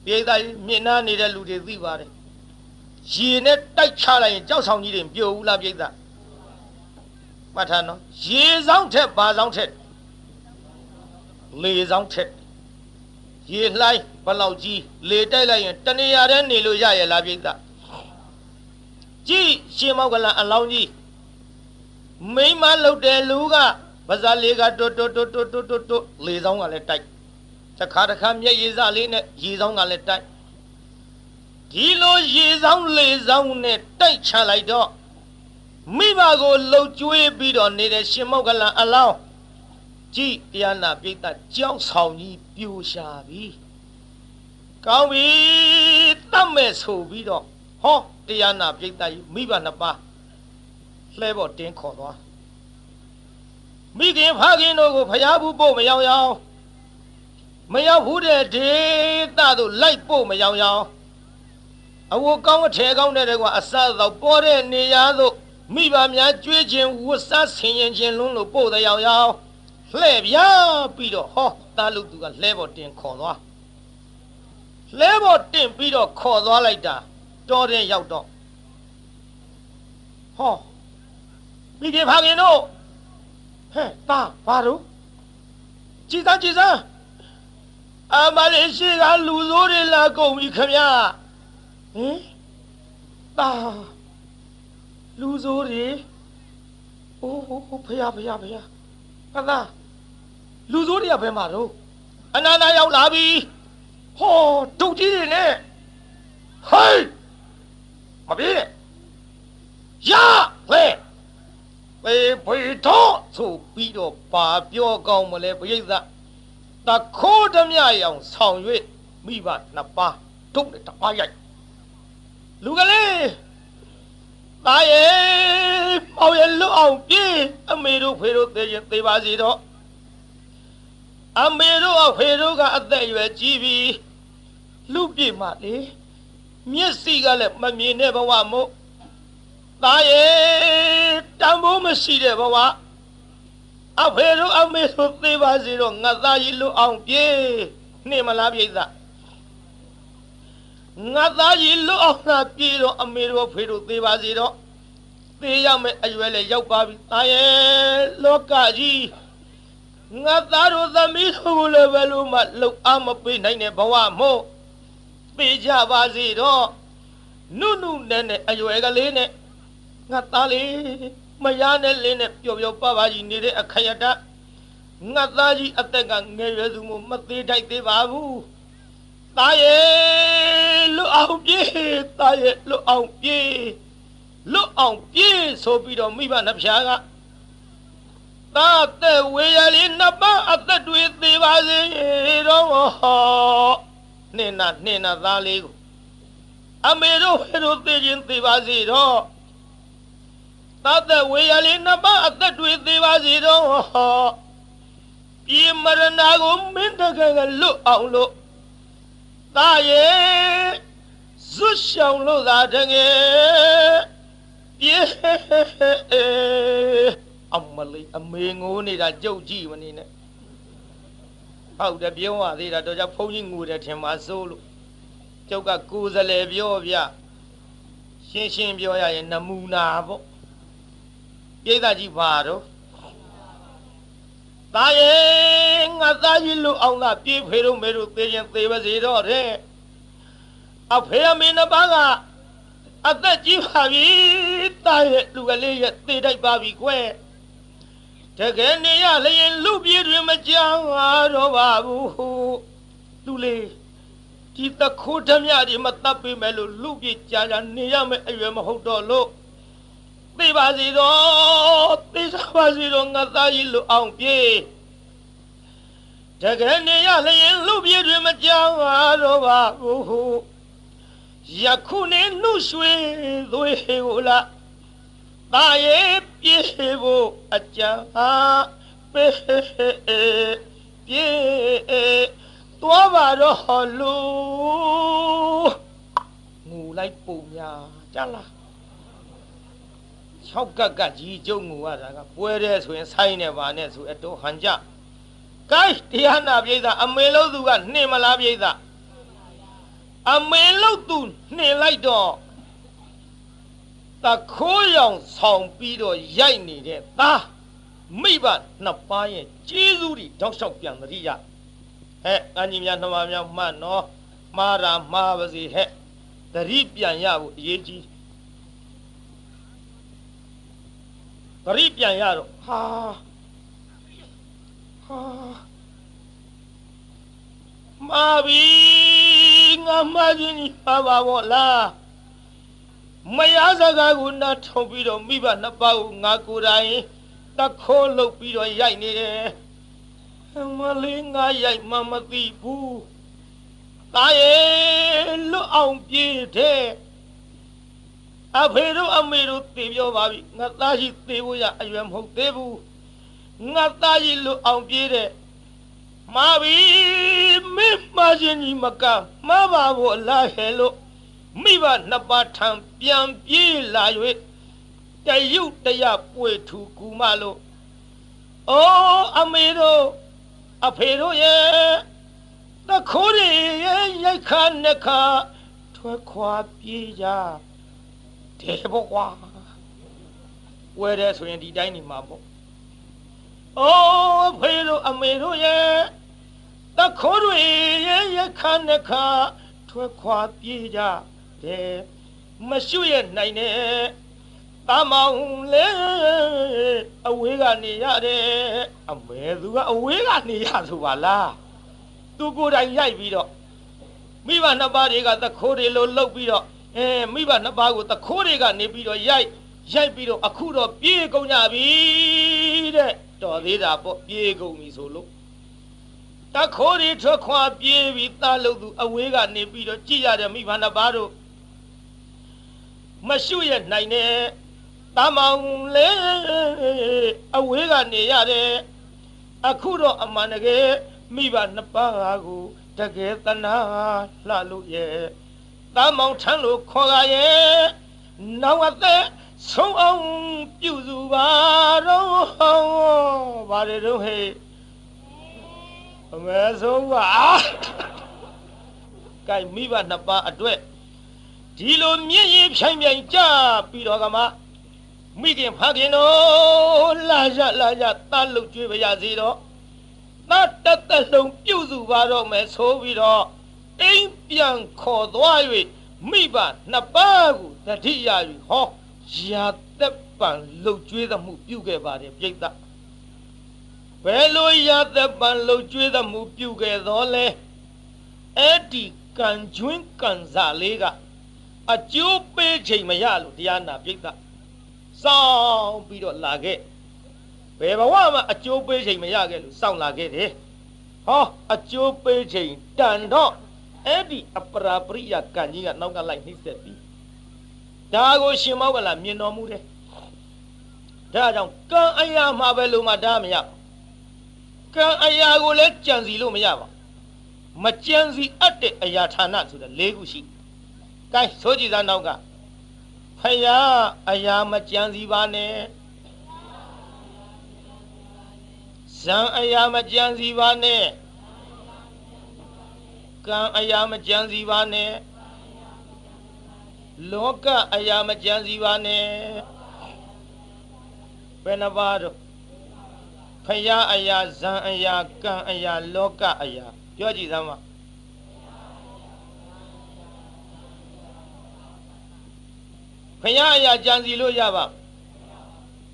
Speaker 1: ပြေးသားကြီးမြင့်နာနေတဲ့လူတွေသိပါတယ်ရေနဲ့တိုက်ချလိုက်ရင်ကြောက်ဆောင်ကြီးတွေပြိုဘူးလားပြေးသားမှတ်ထားနော်ရေဆောင်ထက်ဘာဆောင်ထက် လေဆောင်ထက်ရေလှိုင်းဘလောက်ကြီးလေတိုက်လိုက်ရင်တနေရာတည်းနေလို့ရရလားပြိဿကြည့်ရှင်မောက်ကလန်အလောင်းကြီးမိမလုတ်တယ်လူကဗဇာလေးကတွတ်တွတ်တွတ်တွတ်တွတ်တွတ်လေဆောင်ကလည်းတိုက်တခါတခါမျက်ရည်စလေးနဲ့ရေဆောင်ကလည်းတိုက်ဒီလိုရေဆောင်လေဆောင်နဲ့တိုက်ချလိုက်တော့မိဘကိုလှုပ်ကြွေးပြီးတော့နေတဲ့ရှင်မောက်ကလန်အလောင်း ကြည်တရားနာပိဋကကြောက်ဆောင်ကြီးပြိုရှာပြီကောင်းပြီတတ်မဲ့ဆိုပြီးတော့ဟောတရားနာပိဋကကြီးမိဘနှစ်ပါးလှဲပေါ်တင်းခေါ်သွားမိခင်ဖခင်တို့ကိုဖျားဘူးပို့မရောက်ရောက်မရောက်ဘူးတဲ့ဒေသတို့လိုက်ပို့မရောက်ရောက်အဝကောင်းအထည်ကောင်းတဲ့ကွာအစသောပေါ်တဲ့နေရာသို့မိဘများကြွေးခြင်းဝတ်စားဆင်ရင်ခြင်းလုံးလို့ပို့တဲ့ရောက်ရောက် လှဲ့ပြပြီးတော့ဟောသားလူသူကလှဲပေါ်တင်ခေါ်သွားလှဲပေါ်တင်ပြီးတော့ခေါ်သွားလိုက်တာတော်တဲ့ရောက်တော့ဟောမိခင်ဖခင်တို့ဟဲ့တာဘာတို့ကြည်သားကြည်သားအမလေးရှိကလူဆိုးတွေလာကုန်ပြီခမဟင်တာလူဆိုးတွေအိုးဖယားဖယားဖယားကသာ လူဆိုးတွေကဘယ်မှာတော့အနာနာရောက်လာပြီဟောဒုတ်ကြီးတွေနဲ့ဟိုင်းမပြေးရလေပေဖေတော့ဆိုပြီးတော့ပါပြောကောင်းမလဲပရိသတ်တခိုးဓမြရောင်ဆောင်၍မိဘနှစ်ပါးဒုတ်နဲ့တပါးရိုက်လူကလေးตายရဲ့မောင်ရဲ့လွတ်အောင်ပြေးအမေတို့ဖေတို့သေရင်သေပါစီတော့ အမေတို့အဖေတို့ကအသက်အရွယ်ကြီးပြီလူပြည့်မှလေမျက်စိကလည်းမမြင်တဲ့ဘဝမို့သားရဲ့တန်ဖိုးမရှိတဲ့ဘဝအဖေတို့အမေတို့သေပါစေတော့ငါသားကြီးလွတ်အောင်ပြေးနှိမလားပြိဿငါသားကြီးလွတ်အောင်သာပြေးတော့အမေတို့ဖေတို့သေပါစေတော့သေးရမယ်အရွယ်လည်းရောက်ပါပြီတာရဲ့လောကကြီး ငါသားတို့သမီးတို့လည်းဘယ်လိုမှလှုပ်အားမပေးနိုင်တဲ့ဘဝမို့ပေးကြပါစေတော့နုနုနဲ့နဲ့အရွယ်ကလေးနဲ့ငါသားလေးမရနဲ့လင်းနဲ့ပျော်ပျော်ပါပါကြီးနေတဲ့အခရတငါသားကြီးအသက်ကငယ်ရွယ်သူမို့မသေးထိုက်သေးပါဘူးတာရဲ့လွတ်အောင်ပြေးတာရဲ့လွတ်အောင်ပြေးလွတ်အောင်ပြေးဆိုပြီးတော့မိဘနှဖျားက သာတဲ့ဝေရလေးနှစ်ပါးအသက်တွေသေးပါစေတော့ဟောနင်းနာနင်းနာသားလေးကိုအမေတို့ဟဲ့တို့သိချင်းသေးပါစေတော့သာတဲ့ဝေရလေးနှစ်ပါးအသက်တွေသေးပါစေတော့ဟောပြေမရဏကိုမင်းတကယ်ကလွတ်အောင်လို့သားရဲ့ဇွတ်ရှောင်လို့သာတကယ်ပြေ အမလေးအမေငိုးနေတာကြုတ်ကြည့်မနေနဲ့ဟုတ်တယ်ပြောရသေးတာတော့ကြောင့်ဘုန်းကြီးငိုတယ်ထင်ပါစိုးလို့ကျုပ်ကကိုယ်စလဲပြောဗျရှင်းရှင်းပြောရရင်နမူနာပေါ့ပြိဿကြီးပါတော့သားရဲ့ငါသားကြီးလူအောင်သာပြေးဖေတို့မေတို့သေရင်သေပါစေတော့တဲ့အဖေအမေနှစ်ပါးကအသက်ကြီးပါပြီတာရဲ့လူကလေးရဲ့သေတိုက်ပါပြီကွယ် တကယ်နေရလျင်လူပြေတွင်မကြောက်တော့ပါဘူးလူလေးဒီတခိုးဓမြတွေမတတ်ပေးမယ်လို့လူပြေကြာကြာနေရမယ်အရွယ်မဟုတ်တော့လို့သိပါစီတော့သိစားပါစီတော့ငါသားကြီးလူအောင်ပြေတကယ်နေရလျင်လူပြေတွင်မကြောက်တော့ပါဘူးယခုနေနှုတ်ရွှေသွေးကိုလား တာရဲ့ပြေဖို့အကြံအားပေးပြေသွားပါတော့လူငူလိုက်ပုံများကြလား၆ကက်ကကြီးကျုံငူရတာကပွဲတဲ့ဆိုရင်ဆိုင်းနေပါနဲ့ဆိုအတော်ဟန်ကြကဲတရားနာပြိဿအမေလို့သူကနှင်မလားပြိဿအမေလို့သူနှင်လိုက်တော့ တခိုးရောင်ဆောင်ပြီးတော့ရိုက်နေတဲ့သားမိဘနှစ်ပါးရဲ့ကျေးဇူးတွေတောက်လျှောက်ပြန်သတိရဟဲ့အညီများနှမများမှတ်နော်မှားတာမှားပါစေဟဲ့သတိပြန်ရဖို့အရေးကြီးသတိပြန်ရတော့ဟာဟာမာပြီငါမချင်းကြီးပါပါဘောလား မယားစကားကိုနားထောင်ပြီးတော့မိဘနှစ်ပါးကိုငါကိုယ်တိုင်တခိုးလုပ်ပြီးတော့ရိုက်နေတယ်မလေးငါရိုက်မှမသိဘူးတာရဲ့လွတ်အောင်ပြေးတဲ့အဖေတို့အမေတို့သိပြောပါပြီငါသားရှိသေဖို့ရအရွယ်မဟုတ်သေးဘူးငါသားရှိလွတ်အောင်ပြေးတဲ့မာပြီမင်းမချင်းကြီးမကမပါဘူးအလားဟဲလို့ မိဘနှစ်ပါးထံပြန်ပြေးလာ၍တရုတ်တရပွေထူကူမလို့အိုးအမေတို့အဖေတို့ရဲ့တခိုးတွေရဲ့ရိုက်ခါနှခါထွက်ခွာပြေးကြတယ်ပေါ့ကွာဝဲတယ်ဆိုရင်ဒီတိုင်းနေမှာပေါ့အိုးဖေတို့အမေတို့ရဲ့တခိုးတွေရဲ့ရိုက်ခါနှခါထွက်ခွာပြေးကြ တယ်မရှုရနိုင်နဲ့တမောင်လေအဝေးကနေရတယ်အမဲသူကအဝေးကနေရဆိုပါလားသူကိုယ်တိုင်ရိုက်ပြီးတော့မိဘနှစ်ပါးတွေကသခိုးတွေလိုလှုပ်ပြီးတော့အဲမိဘနှစ်ပါးကိုသခိုးတွေကနေပြီးတော့ရိုက်ရိုက်ပြီးတော့အခုတော့ပြေးကုန်ကြပြီတဲ့တော်သေးတာပေါ့ပြေးကုန်ပြီဆိုလို့တခိုးတွေထွက်ခွာပြေးပြီးသားလို့သူအဝေးကနေပြီးတော့ကြည်ရတဲ့မိဘနှစ်ပါးတို့ မရှုရနိုင်နဲ့တမောင်လေအဝေးကနေရတယ်အခုတော့အမှန်တကယ်မိဘနှစ်ပါးကိုတကယ်တနာလှလို့ရဲ့တမောင်ထမ်းလို့ခေါ်ရရဲ့နောက်အသက်ဆုံးအောင်ပြုစုပါတော့ဘာတွေတော့ဟဲ့အမေဆုံးပါကဲမိဘနှစ်ပါးအတွက် ဒီလိုမြင့်ရင်ဖြိုင်ဖြိုင်ကြပြီးတော့ကမှမိခင်ဖခင်တော်လာရလာရတလုတ်ကျွေးပါရစေတော့တတ်တတ်လုံးပြုစုပါတော့မယ်ဆိုပြီးတော့အိမ်ပြန်ခေါ်သွား၍မိဘနှစ်ပါးကိုတတိယ၍ဟောရာသက်ပံလှုပ်ကြွေးသမှုပြုခဲ့ပါတယ်ပြိတ္တဘယ်လိုရာသက်ပံလှုပ်ကြွေးသမှုပြုခဲ့တော့လဲအဲ့ဒီကံကျွင်းကံစားလေးက အကျိုးပေးချိန်မရလို့တရားနာပြိတ္တစောင်းပြီးတော့လာခဲ့ဘယ်ဘဝမှာအကျိုးပေးချိန်မရခဲ့လို့စောင့်လာခဲ့တယ်ဟောအကျိုးပေးချိန်တန်တော့အဲ့ဒီအပရာပရိယကံကြီးကနောက်ကလိုက်နှိမ့်ဆက်ပြီးဒါကိုရှင်မောကလာမြင်တော်မူတယ်ဒါကြောင့်ကံအရာမှာပဲလို့မှဒါမရကံအရာကိုလည်းကြံစီလို့မရပါမကြံစီအပ်တဲ့အရာဌာနဆိုတဲ့၄ခုရှိ ကဲဆိုကြည်သားနောက်ကဖယားအရာမကြံစီပါနဲ့ဇံအရာမကြံစီပါနဲ့ကံအရာမကြံစီပါနဲ့လောကအရာမကြံစီပါနဲ့ဘယ်နှပါတော့ဖယားအရာဇံအရာကံအရာလောကအရာပြောကြည့်သမ်းပါ ဖယားအရာကြံစီလို့ရပါ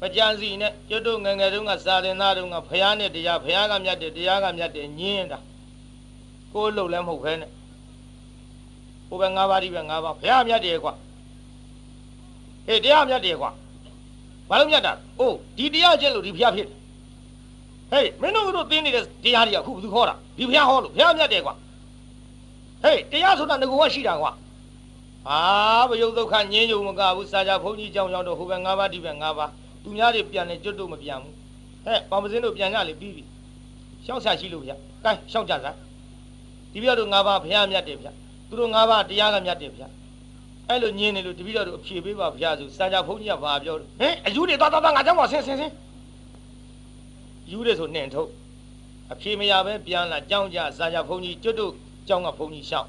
Speaker 1: မကြံစီနဲ့ကျွတ်တို့ငယ်ငယ်တုန်းကစာရင်သားတုန်းကဖယားနဲ့တရားဖယားကမြတ်တယ်တရားကမြတ်တယ်ညင်းတာကိုယ်လှုပ်လည်းမဟုတ်ခဲနဲ့ဟိုပဲ၅ပါးဒီပဲ၅ပါးဘုရားမြတ်တယ်ကွာဟေးတရားမြတ်တယ်ကွာဘာလို့မြတ်တာအိုးဒီတရားကျင့်လို့ဒီဘုရားဖြစ်ဟေးမင်းတို့တို့သိနေတဲ့တရားတွေကအခုဘယ်သူခေါ်တာဒီဘုရားဟောလို့ဘုရားမြတ်တယ်ကွာဟေးတရားဆိုတာငကိုကရှိတာကွာ ဟာဘယုတ်ဒုက္ခငြင်းယုံမကဘူးစာကြဘုန်းကြီးကြောင်းကြောင်းတော့ဟိုဘက်၅ပါးဒီဘက်၅ပါးသူများတွေပြန်လဲကျွတ်တို့မပြန်ဘူးဟဲ့ပေါင်ပစင်းတို့ပြန်ကြလေပြီးပြီရှောက်ဆာရှိလို့ဗျာကဲရှောက်ကြစားဒီပြတို့၅ပါးဘုရားမြတ်တယ်ဗျာသူတို့၅ပါးတရားကမြတ်တယ်ဗျာအဲ့လိုညင်းနေလို့တပည့်တော်တို့အဖြေပေးပါဗျာဆိုစာကြဘုန်းကြီးကဘာပြောဟင်အယူတွေသွားသွားသွားငါကြောင်းပါဆင်းဆင်းဆင်းယူတယ်ဆိုနှင်ထုတ်အဖြေမရပဲပြန်လာကြောင်းကြစာကြဘုန်းကြီးကျွတ်တို့ကြောင်းကဘုန်းကြီးရှောက်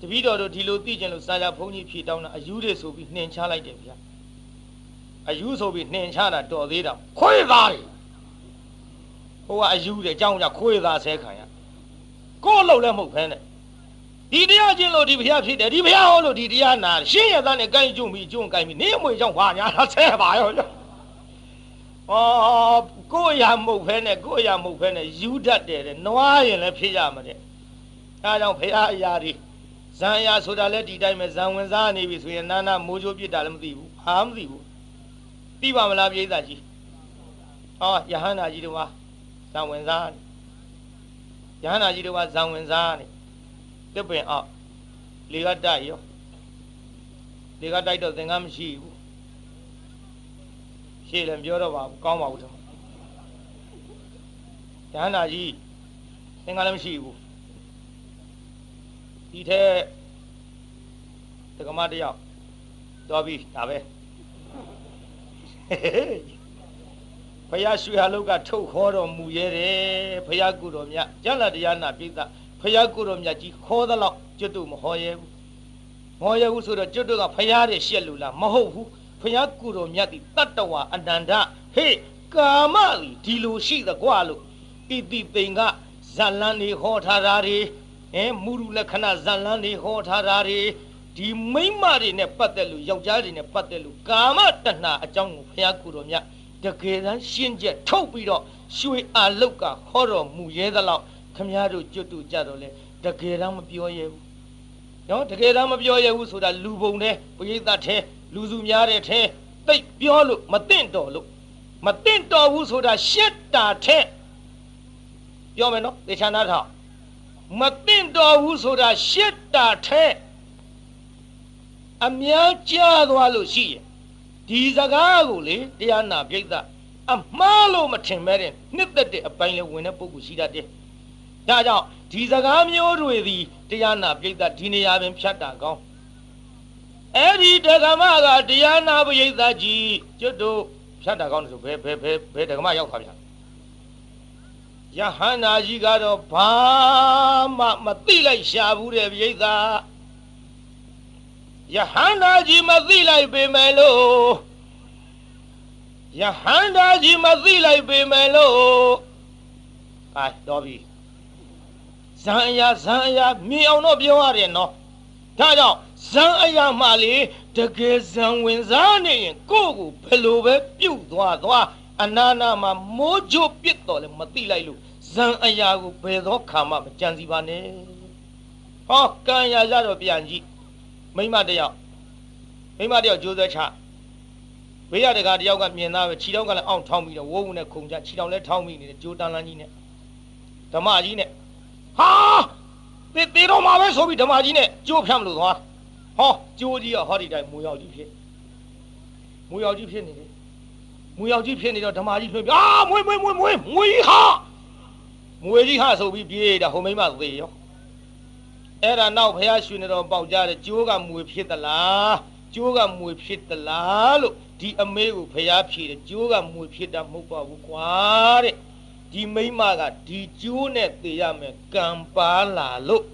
Speaker 1: တပည့်တော်တို့ဒီလိုသိကြလို့စာကြဘုန်းကြီးဖြေတောင်းတာအယူတွေဆိုပြီးနှင်ချလိုက်တယ်ဗျာအယူဆိုပြီးနှင်ချတာတော်သေးတာခွေးသားတွေဟိုကအယူတယ်အကြောင်းကြခွေးသားဆဲခံရကို့လို့လည်းမဟုတ်ဖ ೇನೆ ဒီတရားချင်းလို့ဒီဘုရားဖြစ်တယ်ဒီဘုရားဟောလို့ဒီတရားနာရှင်းရသားနဲ့ကိုင်းကျုံပြီးကျုံကိုင်းပြီးနေမွေကြောင့်ဟာညာဆဲပါရောကြောင့်ဩကိုရမဟုတ်ဖဲနဲ့ကိုရမဟုတ်ဖဲနဲ့ယူတတ်တယ်တဲ့နွားရင်လည်းဖြစ်ရမှာတဲ့အဲဒါကြောင့်ဘုရားအရာတွေ ဇံရဆိုတာလည်းဒီတိုင်းပဲဇံဝင်စားနေပြီဆိုရင်နာနာမိုးချိုးပြစ်တာလည်းမသိဘူးဟာမသိဘူးသိပါမလားပြိဿကြီးဟောယဟန္တာကြီးတို့ကဇံဝင်စားနေယဟန္တာကြီးတို့ကဇံဝင်စားနေတစ်ပင်အောက်လေကတိုက်ရောလေကတိုက်တော့သင်္ကန်းမရှိဘူးရှေ့လည်းပြောတော့ပါကောင်းပါဘူးတော့ယဟန္တာကြီးသင်္ကန်းလည်းမရှိဘူး ဒီထဲတက္ကမတယောက်တော်ပြီဒါပဲဖယားရွှေဟာလုတ်ကထုတ်ခေါ်တော်မူရဲတယ်ဖယားကုတော်မြတ်ကျက်လာတရားနာပိသဖယားကုတော်မြတ်ကြီးခေါ်သလောက်ကျွတ်တို့မဟောရဲဘူးမဟောရဲဘူးဆိုတော့ကျွတ်တို့ကဖယားတဲ့ရှက်လူလားမဟုတ်ဘူးဖယားကုတော်မြတ်ဒီတတ္တဝါအနန္တဟေးကာမဒီလိုရှိသကွာလို့ဣတိပိန်ကဇလန်နေဟောထားတာတွေ အဲမူရူလက္ခဏာဇလန်နေဟောထားတာတွေဒီမိမတွေနဲ့ပတ်သက်လို့ယောက်ျားတွေနဲ့ပတ်သက်လို့ကာမတဏှာအကြောင်းကိုဘုရားကုတော်မြတ်တကယ်တမ်းရှင်းချက်ထုတ်ပြီးတော့ရွှေအာလုတ်ကဟောတော်မူရဲသလောက်ခမည်းတော်ကျွတ်တူကြတော့လေတကယ်တမ်းမပြောရဲဘူးနော်တကယ်တမ်းမပြောရဲဘူးဆိုတာလူပုံတဲ့ပရိသတ်ထဲလူစုများတဲ့ထဲတိတ်ပြောလို့မသိတော်လို့မသိတော်ဘူးဆိုတာရှက်တာထဲပြောမယ်နော်သေချာနာထောင် မသိတော်ဘူးဆိုတာရှက်တာထဲအများကြားသွားလို့ရှိရင်ဒီစကားကိုလေတရားနာပြိဿအမှားလို့မထင်မဲ့တဲ့နှစ်သက်တဲ့အပိုင်းလေးဝင်တဲ့ပုဂ္ဂိုလ်ရှိတတ်တယ်။ဒါကြောင့်ဒီစကားမျိုးတွေသည်တရားနာပြိဿဒီနေရာပင်ဖြတ်တာကောင်းအဲ့ဒီဒကမကတရားနာပြိဿကြီးကျွတ်တို့ဖြတ်တာကောင်းတယ်ဆိုဘယ်ဘယ်ဘယ်ဘယ်ဒကမရောက်သွားဗျာ ယဟန္တာကြီးကတော့ဘာမှမသိလိုက်ရှာဘူးတဲ့ပြိဿယဟန္တာကြီးမသိလိုက်ပေမဲ့လို့ယဟန္တာကြီးမသိလိုက်ပေမဲ့လို့အာတော်ပြီဇံအရာဇံအရာမြင်အောင်တော့ပြောရတယ်နော်ဒါကြောင့်ဇံအရာမှလေတကယ်ဇံဝင်စားနေရင်ကိုယ့်ကိုဘယ်လိုပဲပြုတ်သွားသွားအနာနာမှာမိုးကြိုးပစ်တော်လဲမသိလိုက်လို့ ဇံအရာကိုဘယ်သောခါမှမကြံစီပါနဲ့ဟောကံရရတော့ပြန်ကြည့်မိမတယောက်မိမတယောက်ကြိုးဆွဲချဘေးရတကာတယောက်ကမြင်သားပဲခြေထောက်ကလည်းအောင့်ထောင်းပြီးတော့ဝုန်းဝုန်းနဲ့ခုန်ကြခြေထောက်လည်းထောင်းပြီးနေတယ်ကြိုးတန်းလန်းကြီးနဲ့ဓမ္မကြီးနဲ့ဟာတေတေတော့မှာပဲဆိုပြီးဓမ္မကြီးနဲ့ကြိုးဖြန့်မလို့သွားဟောကြိုးကြီးကဟောဒီတိုင်းမူရောက်ကြီးဖြစ်မူရောက်ကြီးဖြစ်နေတယ်မူရောက်ကြီးဖြစ်နေတော့ဓမ္မကြီးဖြစ်ပြီးအာမွေးမွေးမွေးမွေးမွေးကြီးဟာ မွေးကြီးဟာဆိုပြီးပြေးတာဟိုမိမသေရောအဲ့ဒါနောက်ဘုရားရှင်တော်ပေါက်ကြတဲ့ကျိုးကမွေဖြစ်သလားကျိုးကမွေဖြစ်သလားလို့ဒီအမေကိုဘုရားဖြေတယ်ကျိုးကမွေဖြစ်တာမဟုတ်ပါဘူးကွာတဲ့ဒီမိမကဒီကျိုးနဲ့သေရမယ်ကံပါလာလို့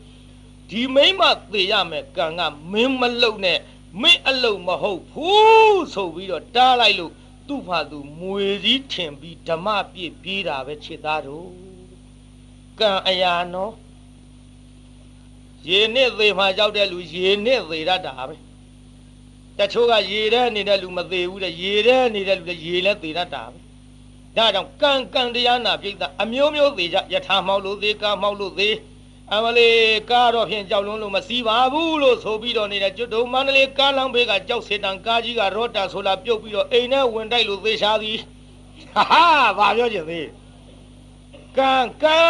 Speaker 1: ဒီမိမသေရမယ်ကံကမင်းမလုံနဲ့မင်းအလုံမဟုတ်ဘူးဆိုပြီးတော့တားလိုက်လို့သူ့ဖာသူမွေစည်းထင်ပြီးဓမ္မပြည့်ပြေးတာပဲခြေသားတို့ ကံအရာနော်ရေနဲ့သေမှရောက်တဲ့လူရေနဲ့သေရတာပဲတချို့ကရေထဲနေတဲ့လူမသေးဘူးတဲ့ရေထဲနေတဲ့လူလည်းရေလည်းသေရတာပဲဒါကြောင့်ကံကံတရားနာပြိတ္တာအမျိုးမျိုးသေးကြယထာမောက်လို့သေးကာမောက်လို့သေးအမလေးကားတော့ဖြင့်ကြောက်လွန်းလို့မစည်းပါဘူးလို့ဆိုပြီးတော့နေတဲ့ကျွတ်တုံမန္တလေးကားလမ်းဘေးကကြောက်စစ်တန်ကားကြီးကရော့တာဆိုလာပြုတ်ပြီးတော့အိမ်ထဲဝင်တိုက်လို့သေချာသည်ဟာဟာဘာပြောချင်သေး ကံကံ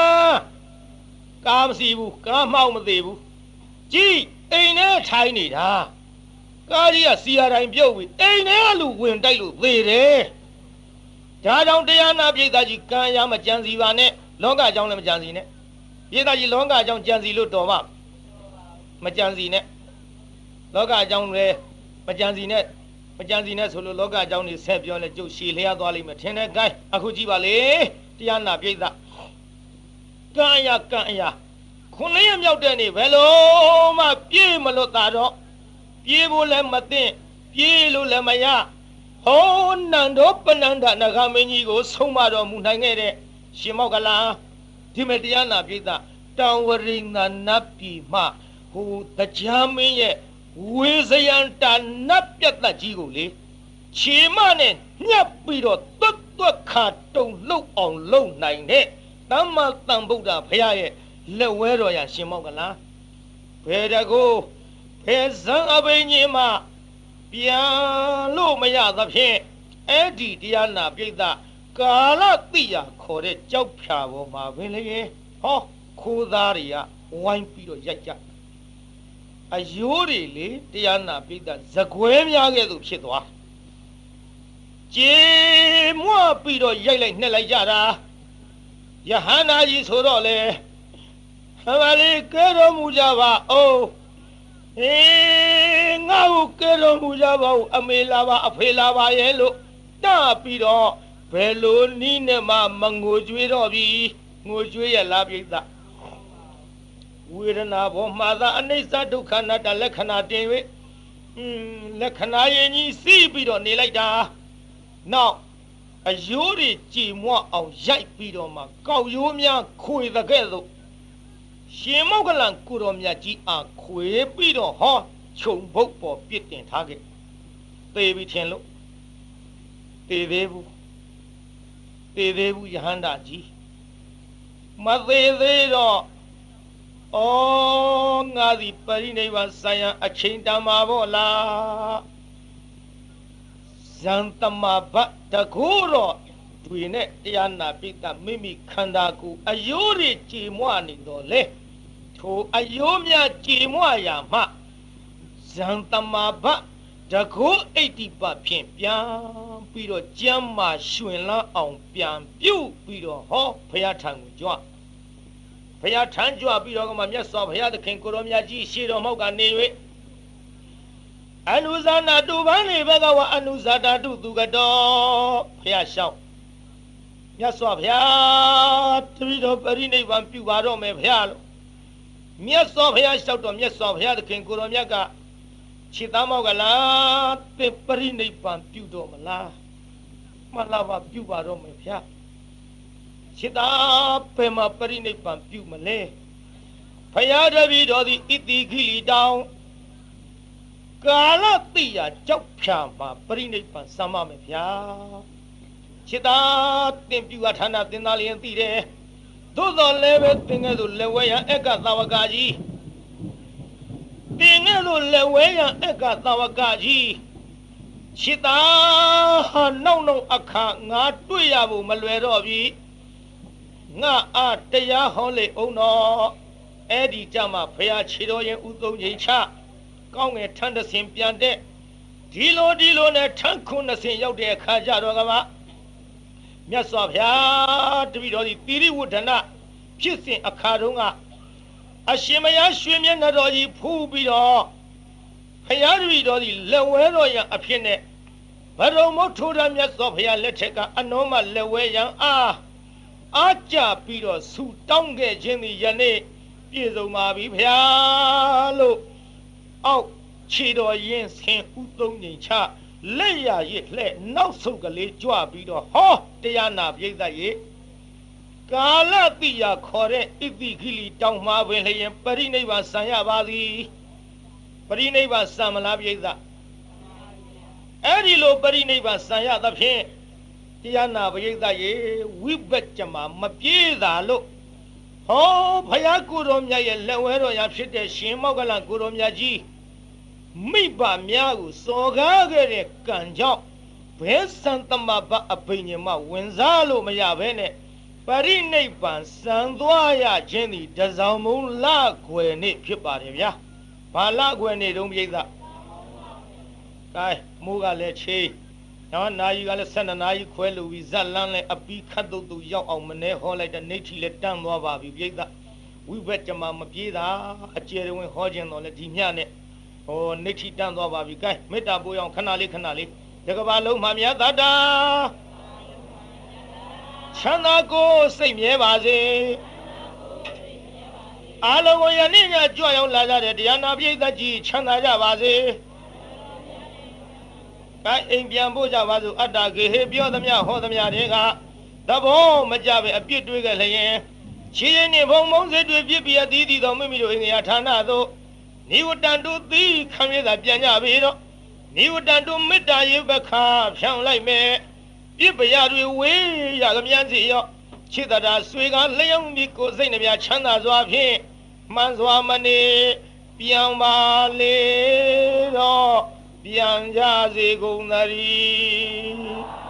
Speaker 1: ကားမစီဘူးကားမှောက်မသေးဘူးကြည်အိမ်ထဲထိုင်နေတာကားကြီးကစီရတိုင်းပြုတ်ပြီးအိမ်ထဲကလူဝင်တိုက်လို့သေတယ်ဒါကြောင့်တရားနာပိဋကကြီးကံရမကြံစီပါနဲ့လောကကြောင့်လည်းမကြံစီနဲ့ပိဋကကြီးလောကကြောင့်ကြံစီလို့တော်မှမကြံစီနဲ့လောကကြောင့်လည်းမကြံစီနဲ့မကြံစီနဲ့ဆိုလို့လောကကြောင့်နေဆက်ပြောလဲကျုပ်ရှည်လျားသွားလိမ့်မယ်ထင်တဲ့ gain အခုကြည့်ပါလေတရားနာပိဋ ကကံရကံအရာခုနှစ်ရက်မြောက်တဲ့နေ့ဘယ်လိုမှပြေးမလွတ်တာတော့ပြေးဖို့လည်းမသိပြေးလို့လည်းမရဟောနန္ဒောပနန္ဒနဂမင်းကြီးကို ဆုံးမတော်မူနိုင်ခဲ့တဲ့ရှင်မောကလာဒီမတရားနာပိသတောင်ဝရိဏနတ်ပြည်မှဟိုတရားမင်းရဲ့ဝေဇယံတာနတ်ပြတ်သက်ကြီးကိုလေခြေမနဲ့ညှပ်ပြီးတော့တွတ်တွတ်ခါတုံလှုပ်အောင်လုပ်နိုင်တဲ့ သမ္မာသမ္ဗုဒ္ဓဘုရားရဲ့လက်ဝဲတော်ရရှင်မောကလာဘယ်တကူဘယ်ဇံအဘိညာဉ်မှာပြန်လို့မရသဖြင့်အဲ့ဒီတရားနာပြိဿကာလတိယခေါ်တဲ့ကြောက်ဖြာပေါ်မှာဘယ်လေဟောခိုးသားတွေကဝိုင်းပြီးတော့ရိုက်ကြအယိုးတွေလေတရားနာပြိဿဇကွဲများကဲ့သို့ဖြစ်သွားကျေမွပြီးတော့ရိုက်လိုက်နှက်လိုက်ကြတာ ယဟန္တာကြီးဆိုတော့လေအမလေးကဲတော်မူကြပါအောင်အေးငါ့ကိုကဲတော်မူကြပါဦးအမေလာပါအဖေလာပါရဲ့လို့တပြီးတော့ဘယ်လိုနီးနဲ့မှမငိုကြွေးတော့ပြီငိုကြွေးရလားပြိဿဝေဒနာဘောမှာသာအနိစ္စဒုက္ခအနတ္တလက္ခဏာတင်၍อืมလက္ခဏာရင်ကြီးစီးပြီးတော့နေလိုက်တာနောက် အယိုးတွေကြည်မွအောင်ရိုက်ပြီးတော့မှကောက်ရိုးများခွေတဲ့ကဲ့သို့ရှင်မောကလန်ကိုတော်မြတ်ကြီးအားခွေပြီးတော့ဟောခြုံဘုတ်ပေါ်ပြစ်တင်ထားခဲ့သေပြီထင်လို့သေသေးဘူးသေသေးဘူးယဟန္တာကြီးမသေးသေးတော့ဩငါသည်ပရိနိဗ္ဗာန်ဆိုင်ရာအချိန်တန်မှာပေါ့လား ဇန်တမဘတ်တကူတော့တွေနဲ့တရားနာပိတမိမိခန္ဓာကိုယ်အယိုးတွေကြည်မွနေတော့လေထိုအယိုးများကြည်မွရာမှဇန်တမဘတကုအိတ်တိပဖြင့်ပြန်ပြီးတော့ကျမ်းမာရှင်လန်းအောင်ပြန်ပြုတ်ပြီးတော့ဟောဘုရားထံကိုကြွဘုရားထံကြွပြီးတော့ကမှမြတ်စွာဘုရားသခင်ကိုရောမြတ်ကြီးရှေတော်မောက်ကနေ၍ အနုဇာနာတုပန်းနေဘဂဝအနုဇာတာတုသူကတော်ဘုရားရှောက်မြတ်စွာဘုရားတပည့်တော်ပရိနိဗ္ဗာန်ပြုပါတော့မယ်ဘုရားလို့မြတ်စွာဘုရားလျှောက်တော်မြတ်စွာဘုရားသခင်ကိုရောမြတ်ကခြေသားမောက်ကလားသင်ပရိနိဗ္ဗာန်ပြုတော်မလားမှန်လားပါပြုပါတော့မယ်ဗျာစိတာဘယ်မှာပရိနိဗ္ဗာန်ပြုမလဲဖရာတပည့်တော်သည်ဣတိခိလီတောင် ကာလတိယကြောက်ဖြာမှာပရိနိဗ္ဗာန်စမ်းမမယ်ဗျာစိတာတင်ပြုအဌာနတင်သားလျင်သိတယ်သို့တော်လည်းပဲသင်ကဲ့သို့လက်ဝဲရအက်ကသာဝကကြီးတင်ကဲ့သို့လက်ဝဲရအက်ကသာဝကကြီးခြေသာဟာနောက်နောက်အခါငါတွေ့ရဖို့မလွယ်တော့ပြီငါအားတရားဟောလေအောင်တော့အဲ့ဒီကြမှာဖရာခြေတော်ရင်ဥသုံးချိန်ချ ကောင်းငယ်ထန်းတဆင်ပြန်တဲ့ဒီလိုဒီလိုနဲ့ထန်းခုနှစ်ဆင်ရောက်တဲ့အခါကျတော့ကမမြတ်စွာဘုရားတပည့်တော်ဒီတိရိဝဋ္ဌနဖြစ်စဉ်အခါတုန်းကအရှင်မယားရွှေမျက်နှာတော်ကြီးဖူးပြီးတော့ဖရာတပည့်တော်ဒီလက်ဝဲတော်ရန်အဖြစ်နဲ့ဘရုံမထိုးရမြတ်စွာဘုရားလက်ထက်ကအနောမလက်ဝဲရန်အားအားကြပြီးတော့ဆူတောင်းခဲ့ခြင်းဒီယနေ့ပြည့်စုံပါပြီဖရာလို့ အောက်ခြေတော်ရင်ဆင်ဥသုံးငိမ်ချလက်ရရစ်လှဲ့နောက်ဆုတ်ကလေးကြွပြီးတော့ဟောတရားနာပြိဿရဲ့ကာလတိယခေါ်တဲ့ဣတိခိလီတောင်းမှာပင်လျင်ပရိနိဗ္ဗာန်ဆံရပါသည်ပရိနိဗ္ဗာန်ဆံမလားပြိဿအဲ့ဒီလိုပရိနိဗ္ဗာန်ဆံရသဖြင့်တရားနာပရိသတ်ရေဝိဘက်ကြမှာမပြေးတာလို့ဟောဘုရားကိုတော်မြတ်ရဲ့လက်ဝဲတော်ရာဖြစ်တဲ့ရှင်မောက္ကလကိုတော်မြတ်ကြီး မိဘများကိုစော်ကားခဲ့တဲ့ကံကြောင့်ဘဲစံတမဘအဘိညာမဝင်စားလို့မရဘဲနဲ့ပရိနိဗ္ဗာန်စံသွားရခြင်းသည်တစောင်းမုံလခွေနေ့ဖြစ်ပါတယ်ဗျာဘာလခွေနေ့တုံးပြိဿကဲမိုးကလည်းချေးနော်နာယီကလည်း12နာရီခွဲလို့ပြီးဇက်လန်းလည်းအပီးခတ်တုတ်တူရောက်အောင်မနေဟောလိုက်တဲ့နေထီလည်းတန်းသွားပါပြီပြိဿဝိဘက်ကြမှာမပြေးတာအကျယ်ဝင်ဟောခြင်းတော့လည်းဒီမြနဲ့ ဟိုနေထီတန်းသွားပါပြီကဲမေတ္တာပို့အောင်ခဏလေးခဏလေးတကဘာလုံးမှမြတ်တတာချမ်းသာကိုစိတ်မြဲပါစေအားလုံးကိုယနေ့ညကြွရောက်လာကြတဲ့တရားနာပိဋကကြီးချမ်းသာကြပါစေအဲအိမ်ပြန်ဖို့ကြပါစို့အတ္တကေဟေပြောသမျှဟောသမျှတွေကသဘောမကြပဲအပြစ်တွေးခဲ့လျင်ခြေရင်နှင့်ဘုံဘုံစိတ်တွေပြစ်ပြအသီးသီးသောမိမိတို့အိမ်ငယ်ဌာနသို့ နိဝတ္တန်တုသီခံရတာပြန်ကြပြီတော့နိဝတ္တန်တုမေတ္တာရေပခါဖြောင်းလိုက်မယ်ပြစ်ပရတွေဝေးရကမြန်းစီရောခြေတရာဆွေကလျောင်းပြီးကိုယ်စိတ်နှပြချမ်းသာစွာဖြင့်မှန်စွာမနေပြန်ပါလေတော့ပြန်ကြစေကုန်သတည်း